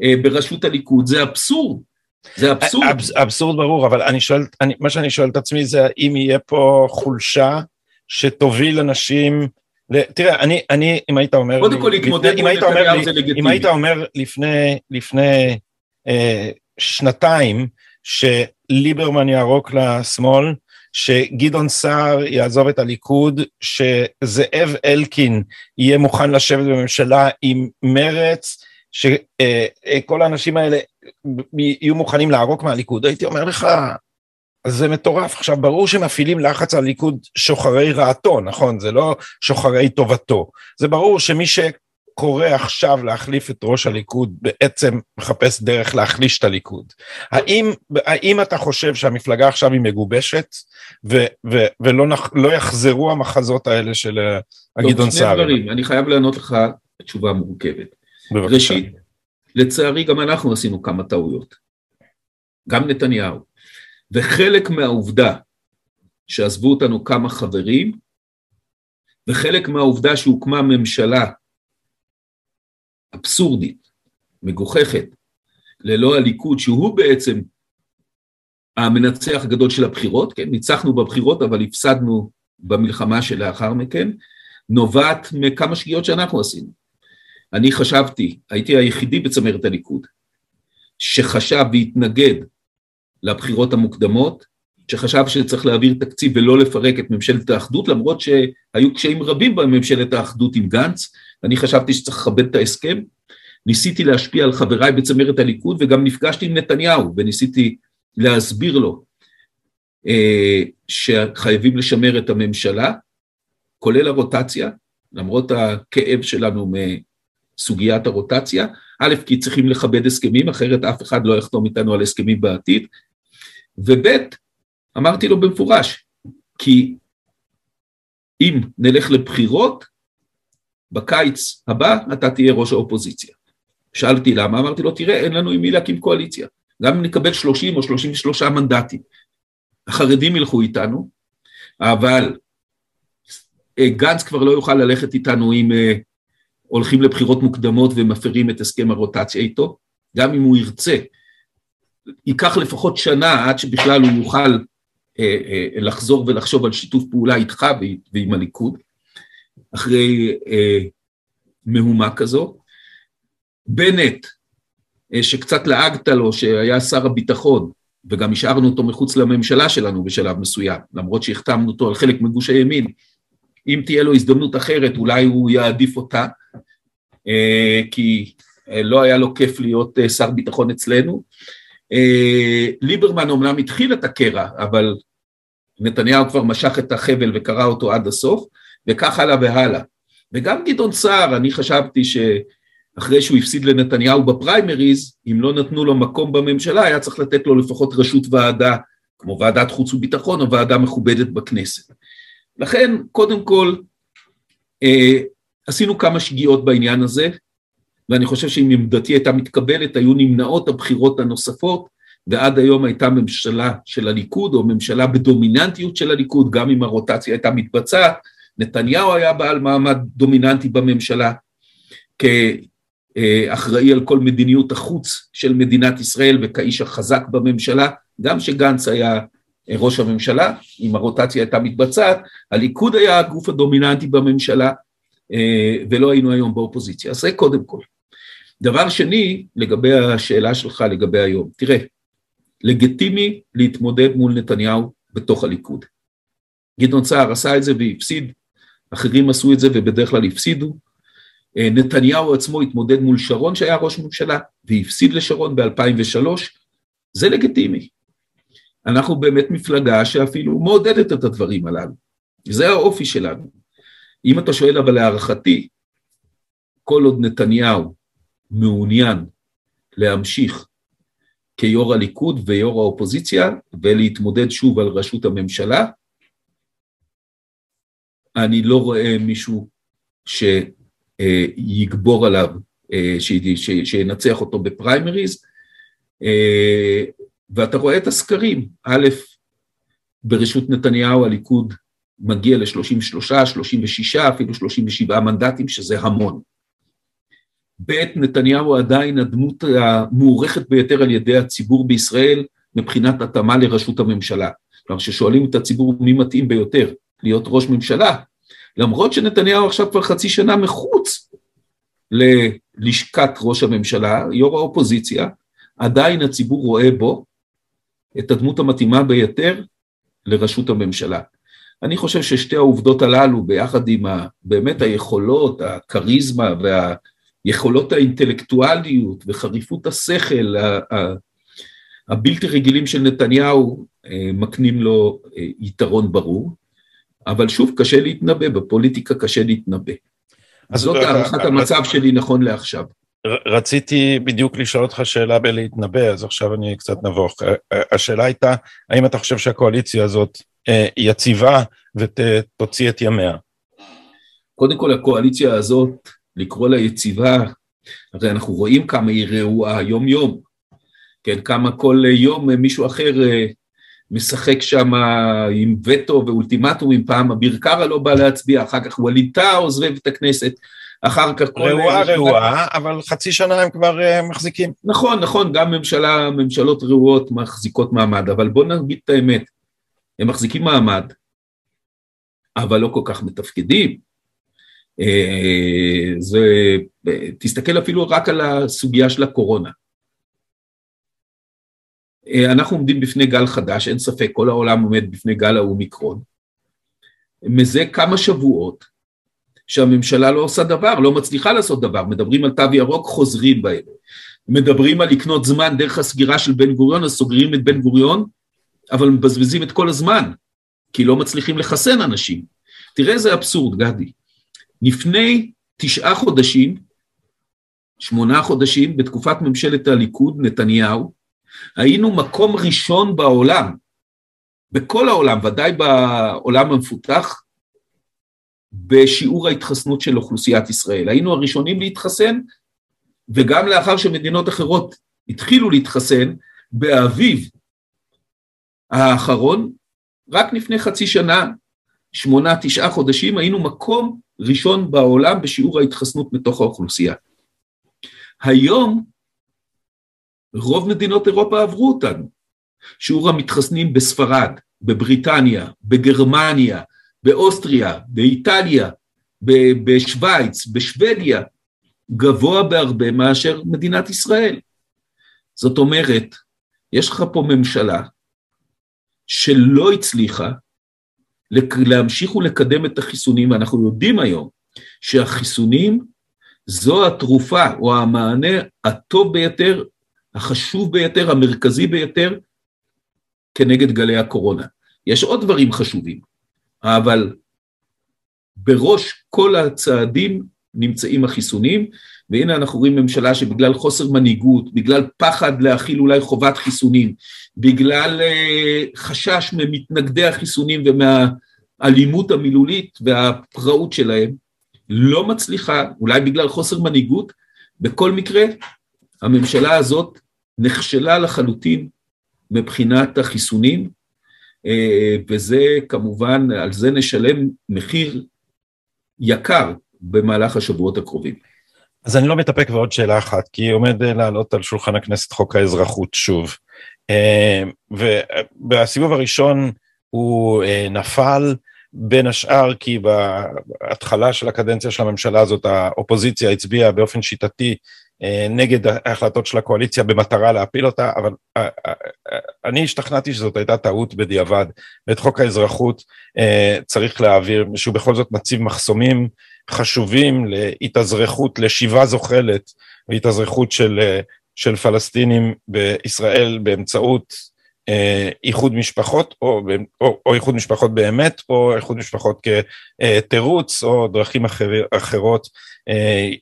Speaker 2: אה, בראשות הליכוד, זה אבסורד. זה אבסורד.
Speaker 1: אבס, אבסורד ברור, אבל אני שואל, אני, מה שאני שואל את עצמי זה האם יהיה פה חולשה שתוביל אנשים תראה, אני, אני, אם היית אומר...
Speaker 2: קודם כל להתמודד מול נתניהו זה לגיטימי.
Speaker 1: אם היית אומר לפני, לפני אה, שנתיים, שליברמן יערוק לשמאל, שגדעון סער יעזוב את הליכוד, שזאב אלקין יהיה מוכן לשבת בממשלה עם מרץ, שכל האנשים האלה יהיו מוכנים לערוק מהליכוד, הייתי אומר לך, זה מטורף. עכשיו, ברור שמפעילים לחץ על ליכוד שוחרי רעתו, נכון? זה לא שוחרי טובתו. זה ברור שמי שקורא עכשיו להחליף את ראש הליכוד בעצם מחפש דרך להחליש את הליכוד. האם, האם אתה חושב שהמפלגה עכשיו היא מגובשת ו, ו, ולא נח, לא יחזרו המחזות האלה של הגדעון סער?
Speaker 2: שני דברים, אני חייב לענות לך תשובה מורכבת. בבקשה. ראשית, לצערי גם אנחנו עשינו כמה טעויות. גם נתניהו. וחלק מהעובדה שעזבו אותנו כמה חברים, וחלק מהעובדה שהוקמה ממשלה אבסורדית, מגוחכת, ללא הליכוד, שהוא בעצם המנצח הגדול של הבחירות, כן, ניצחנו בבחירות אבל הפסדנו במלחמה שלאחר מכן, נובעת מכמה שגיאות שאנחנו עשינו. אני חשבתי, הייתי היחידי בצמרת הליכוד, שחשב והתנגד לבחירות המוקדמות, שחשב שצריך להעביר תקציב ולא לפרק את ממשלת האחדות, למרות שהיו קשיים רבים בממשלת האחדות עם גנץ, אני חשבתי שצריך לכבד את ההסכם. ניסיתי להשפיע על חבריי בצמרת הליכוד וגם נפגשתי עם נתניהו וניסיתי להסביר לו אה, שחייבים לשמר את הממשלה, כולל הרוטציה, למרות הכאב שלנו מסוגיית הרוטציה, א', כי צריכים לכבד הסכמים, אחרת אף אחד לא יחתום איתנו על הסכמים בעתיד, וב', אמרתי לו במפורש, כי אם נלך לבחירות, בקיץ הבא אתה תהיה ראש האופוזיציה. שאלתי למה, אמרתי לו, תראה, אין לנו עם מי להקים קואליציה. גם אם נקבל 30 או 33 מנדטים. החרדים ילכו איתנו, אבל אה, גנץ כבר לא יוכל ללכת איתנו אם הולכים לבחירות מוקדמות ומפרים את הסכם הרוטציה איתו, גם אם הוא ירצה ייקח לפחות שנה עד שבכלל הוא יוכל אה, אה, לחזור ולחשוב על שיתוף פעולה איתך ועם הליכוד, אחרי אה, מהומה כזו. בנט, אה, שקצת לעגת לו, שהיה שר הביטחון, וגם השארנו אותו מחוץ לממשלה שלנו בשלב מסוים, למרות שהחתמנו אותו על חלק מגוש הימין, אם תהיה לו הזדמנות אחרת אולי הוא יעדיף אותה, אה, כי אה, לא היה לו כיף להיות אה, שר ביטחון אצלנו, ליברמן אומנם התחיל את הקרע, אבל נתניהו כבר משך את החבל וקרא אותו עד הסוף, וכך הלאה והלאה. וגם גדעון סער, אני חשבתי שאחרי שהוא הפסיד לנתניהו בפריימריז, אם לא נתנו לו מקום בממשלה, היה צריך לתת לו לפחות ראשות ועדה, כמו ועדת חוץ וביטחון או ועדה מכובדת בכנסת. לכן, קודם כל, אה, עשינו כמה שגיאות בעניין הזה, ואני חושב שאם עמדתי הייתה מתקבלת, היו נמנעות הבחירות הנוספות, ועד היום הייתה ממשלה של הליכוד, או ממשלה בדומיננטיות של הליכוד, גם אם הרוטציה הייתה מתבצעת, נתניהו היה בעל מעמד דומיננטי בממשלה, כאחראי על כל מדיניות החוץ של מדינת ישראל וכאיש החזק בממשלה, גם שגנץ היה ראש הממשלה, אם הרוטציה הייתה מתבצעת, הליכוד היה הגוף הדומיננטי בממשלה, ולא היינו היום באופוזיציה. אז זה קודם כל. דבר שני, לגבי השאלה שלך לגבי היום, תראה, לגיטימי להתמודד מול נתניהו בתוך הליכוד. גדעון סער עשה את זה והפסיד, אחרים עשו את זה ובדרך כלל הפסידו. אה, נתניהו עצמו התמודד מול שרון שהיה ראש ממשלה והפסיד לשרון ב-2003, זה לגיטימי. אנחנו באמת מפלגה שאפילו מעודדת את הדברים הללו, זה האופי שלנו. אם אתה שואל אבל להערכתי, כל עוד נתניהו מעוניין להמשיך כיו"ר הליכוד ויו"ר האופוזיציה ולהתמודד שוב על ראשות הממשלה. אני לא רואה מישהו שיגבור עליו שינצח אותו בפריימריז, ואתה רואה את הסקרים, א', ברשות נתניהו הליכוד מגיע ל-33, 36, אפילו 37 מנדטים, שזה המון. ב', נתניהו עדיין הדמות המוערכת ביותר על ידי הציבור בישראל מבחינת התאמה לראשות הממשלה. כלומר, כששואלים את הציבור מי מתאים ביותר להיות ראש ממשלה, למרות שנתניהו עכשיו כבר חצי שנה מחוץ ללשכת ראש הממשלה, יו"ר האופוזיציה, עדיין הציבור רואה בו את הדמות המתאימה ביותר לראשות הממשלה. אני חושב ששתי העובדות הללו, ביחד עם ה, באמת היכולות, הכריזמה והיכולות האינטלקטואליות וחריפות השכל הבלתי רגילים של נתניהו, אה, מקנים לו אה, יתרון ברור. אבל שוב, קשה להתנבא, בפוליטיקה קשה להתנבא. זאת הערכת המצב שלי נכון לעכשיו.
Speaker 1: רציתי בדיוק לשאול אותך שאלה בלהתנבא, אז עכשיו אני קצת נבוך. השאלה הייתה, האם אתה חושב שהקואליציה הזאת אה, יציבה ותוציא את ימיה?
Speaker 2: קודם כל הקואליציה הזאת, לקרוא לה יציבה, הרי אנחנו רואים כמה היא רעועה יום-יום, כן, כמה כל יום מישהו אחר אה, משחק שם עם וטו ואולטימטומים, פעם אביר קארה לא בא להצביע, אחר כך ווליד טאה עוזב את הכנסת, אחר כך
Speaker 1: כל... רעועה רעועה, אבל חצי שנה הם כבר uh, מחזיקים.
Speaker 2: נכון, נכון, גם ממשלה, ממשלות רעועות מחזיקות מעמד, אבל בוא נגיד את האמת, הם מחזיקים מעמד, אבל לא כל כך מתפקדים. Uh, זה, תסתכל אפילו רק על הסוגיה של הקורונה. Uh, אנחנו עומדים בפני גל חדש, אין ספק, כל העולם עומד בפני גל האומיקרון. מזה כמה שבועות שהממשלה לא עושה דבר, לא מצליחה לעשות דבר, מדברים על תו ירוק, חוזרים בהם. מדברים על לקנות זמן דרך הסגירה של בן גוריון, אז סוגרים את בן גוריון, אבל מבזבזים את כל הזמן, כי לא מצליחים לחסן אנשים. תראה איזה אבסורד, גדי. לפני תשעה חודשים, שמונה חודשים, בתקופת ממשלת הליכוד, נתניהו, היינו מקום ראשון בעולם, בכל העולם, ודאי בעולם המפותח, בשיעור ההתחסנות של אוכלוסיית ישראל. היינו הראשונים להתחסן, וגם לאחר שמדינות אחרות התחילו להתחסן, באביב האחרון, רק לפני חצי שנה, שמונה, תשעה חודשים, היינו מקום ראשון בעולם בשיעור ההתחסנות מתוך האוכלוסייה. היום רוב מדינות אירופה עברו אותנו. שיעור המתחסנים בספרד, בבריטניה, בגרמניה, באוסטריה, באיטליה, בשוויץ, בשוודיה, גבוה בהרבה מאשר מדינת ישראל. זאת אומרת, יש לך פה ממשלה שלא הצליחה להמשיך ולקדם את החיסונים, ואנחנו יודעים היום שהחיסונים זו התרופה או המענה הטוב ביותר, החשוב ביותר, המרכזי ביותר, כנגד גלי הקורונה. יש עוד דברים חשובים. אבל בראש כל הצעדים נמצאים החיסונים, והנה אנחנו רואים ממשלה שבגלל חוסר מנהיגות, בגלל פחד להכיל אולי חובת חיסונים, בגלל uh, חשש ממתנגדי החיסונים ומהאלימות המילולית והפראות שלהם, לא מצליחה, אולי בגלל חוסר מנהיגות, בכל מקרה הממשלה הזאת נכשלה לחלוטין מבחינת החיסונים, אה, וזה כמובן, על זה נשלם מחיר יקר במהלך השבועות הקרובים.
Speaker 1: אז אני לא מתאפק ועוד שאלה אחת, כי עומד לעלות על שולחן הכנסת חוק האזרחות שוב. אה, ובסיבוב הראשון הוא אה, נפל, בין השאר כי בהתחלה של הקדנציה של הממשלה הזאת האופוזיציה הצביעה באופן שיטתי אה, נגד ההחלטות של הקואליציה במטרה להפיל אותה, אבל אה, אה, אני השתכנעתי שזאת הייתה טעות בדיעבד, ואת חוק האזרחות צריך להעביר, שהוא בכל זאת מציב מחסומים חשובים להתאזרחות, לשיבה זוחלת, והתאזרחות של, של פלסטינים בישראל באמצעות איחוד משפחות, או, או, או איחוד משפחות באמת, או איחוד משפחות כתירוץ, או דרכים אחר, אחרות. אה,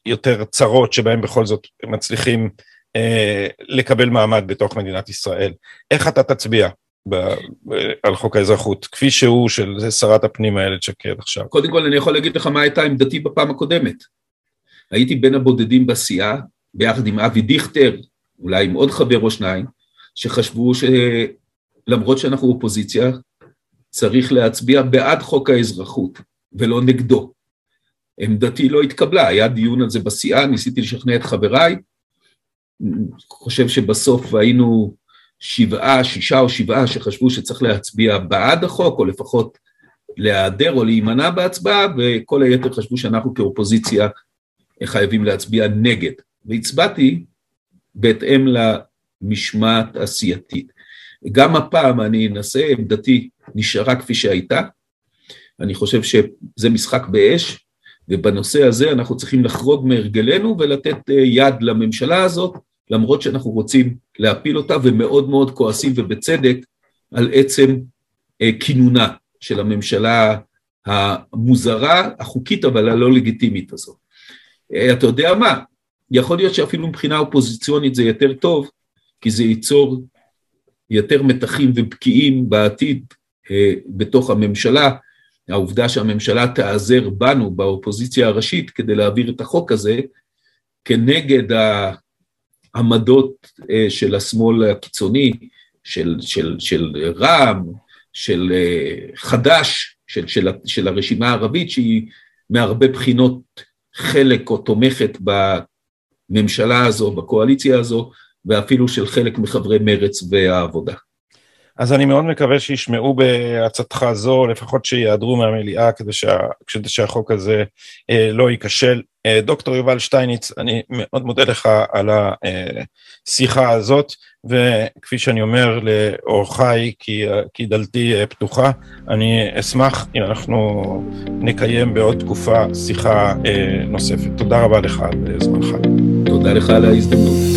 Speaker 1: יותר צרות שבהם בכל זאת מצליחים אה, לקבל מעמד בתוך מדינת ישראל. איך אתה תצביע ב, על חוק האזרחות, כפי שהוא של שרת הפנים איילת שקד עכשיו?
Speaker 2: קודם כל אני יכול להגיד לך מה הייתה עמדתי בפעם הקודמת. הייתי בין הבודדים בסיעה, ביחד עם אבי דיכטר, אולי עם עוד חבר או שניים, שחשבו שלמרות שאנחנו אופוזיציה, צריך להצביע בעד חוק האזרחות ולא נגדו. עמדתי לא התקבלה, היה דיון על זה בסיעה, ניסיתי לשכנע את חבריי, חושב שבסוף היינו שבעה, שישה או שבעה שחשבו שצריך להצביע בעד החוק, או לפחות להיעדר או להימנע בהצבעה, וכל היתר חשבו שאנחנו כאופוזיציה חייבים להצביע נגד. והצבעתי בהתאם למשמעת הסיעתית. גם הפעם אני אנסה, עמדתי נשארה כפי שהייתה, אני חושב שזה משחק באש, ובנושא הזה אנחנו צריכים לחרוג מהרגלנו ולתת אה, יד לממשלה הזאת, למרות שאנחנו רוצים להפיל אותה ומאוד מאוד כועסים ובצדק על עצם אה, כינונה של הממשלה המוזרה, החוקית אבל הלא לגיטימית הזאת. אה, אתה יודע מה, יכול להיות שאפילו מבחינה אופוזיציונית זה יותר טוב, כי זה ייצור יותר מתחים ובקיעים בעתיד בתוך הממשלה, העובדה שהממשלה תיעזר בנו באופוזיציה הראשית כדי להעביר את החוק הזה כנגד העמדות אה, של השמאל הקיצוני, של, של, של רע"מ, של אה, חד"ש, של, של, של הרשימה הערבית שהיא מהרבה בחינות חלק או תומכת בממשלה הזו, בקואליציה הזו, ואפילו של חלק מחברי מרץ והעבודה.
Speaker 1: אז אני מאוד מקווה שישמעו בעצתך זו, לפחות שיעדרו מהמליאה כדי, שה, כדי שהחוק הזה אה, לא ייכשל. אה, דוקטור יובל שטייניץ, אני מאוד מודה לך על השיחה הזאת, וכפי שאני אומר לאורחיי, כי, כי דלתי אה, פתוחה, אני אשמח אם אנחנו נקיים בעוד תקופה שיחה אה, נוספת. תודה רבה לך על זמנך.
Speaker 2: תודה לך על ההזדמנות.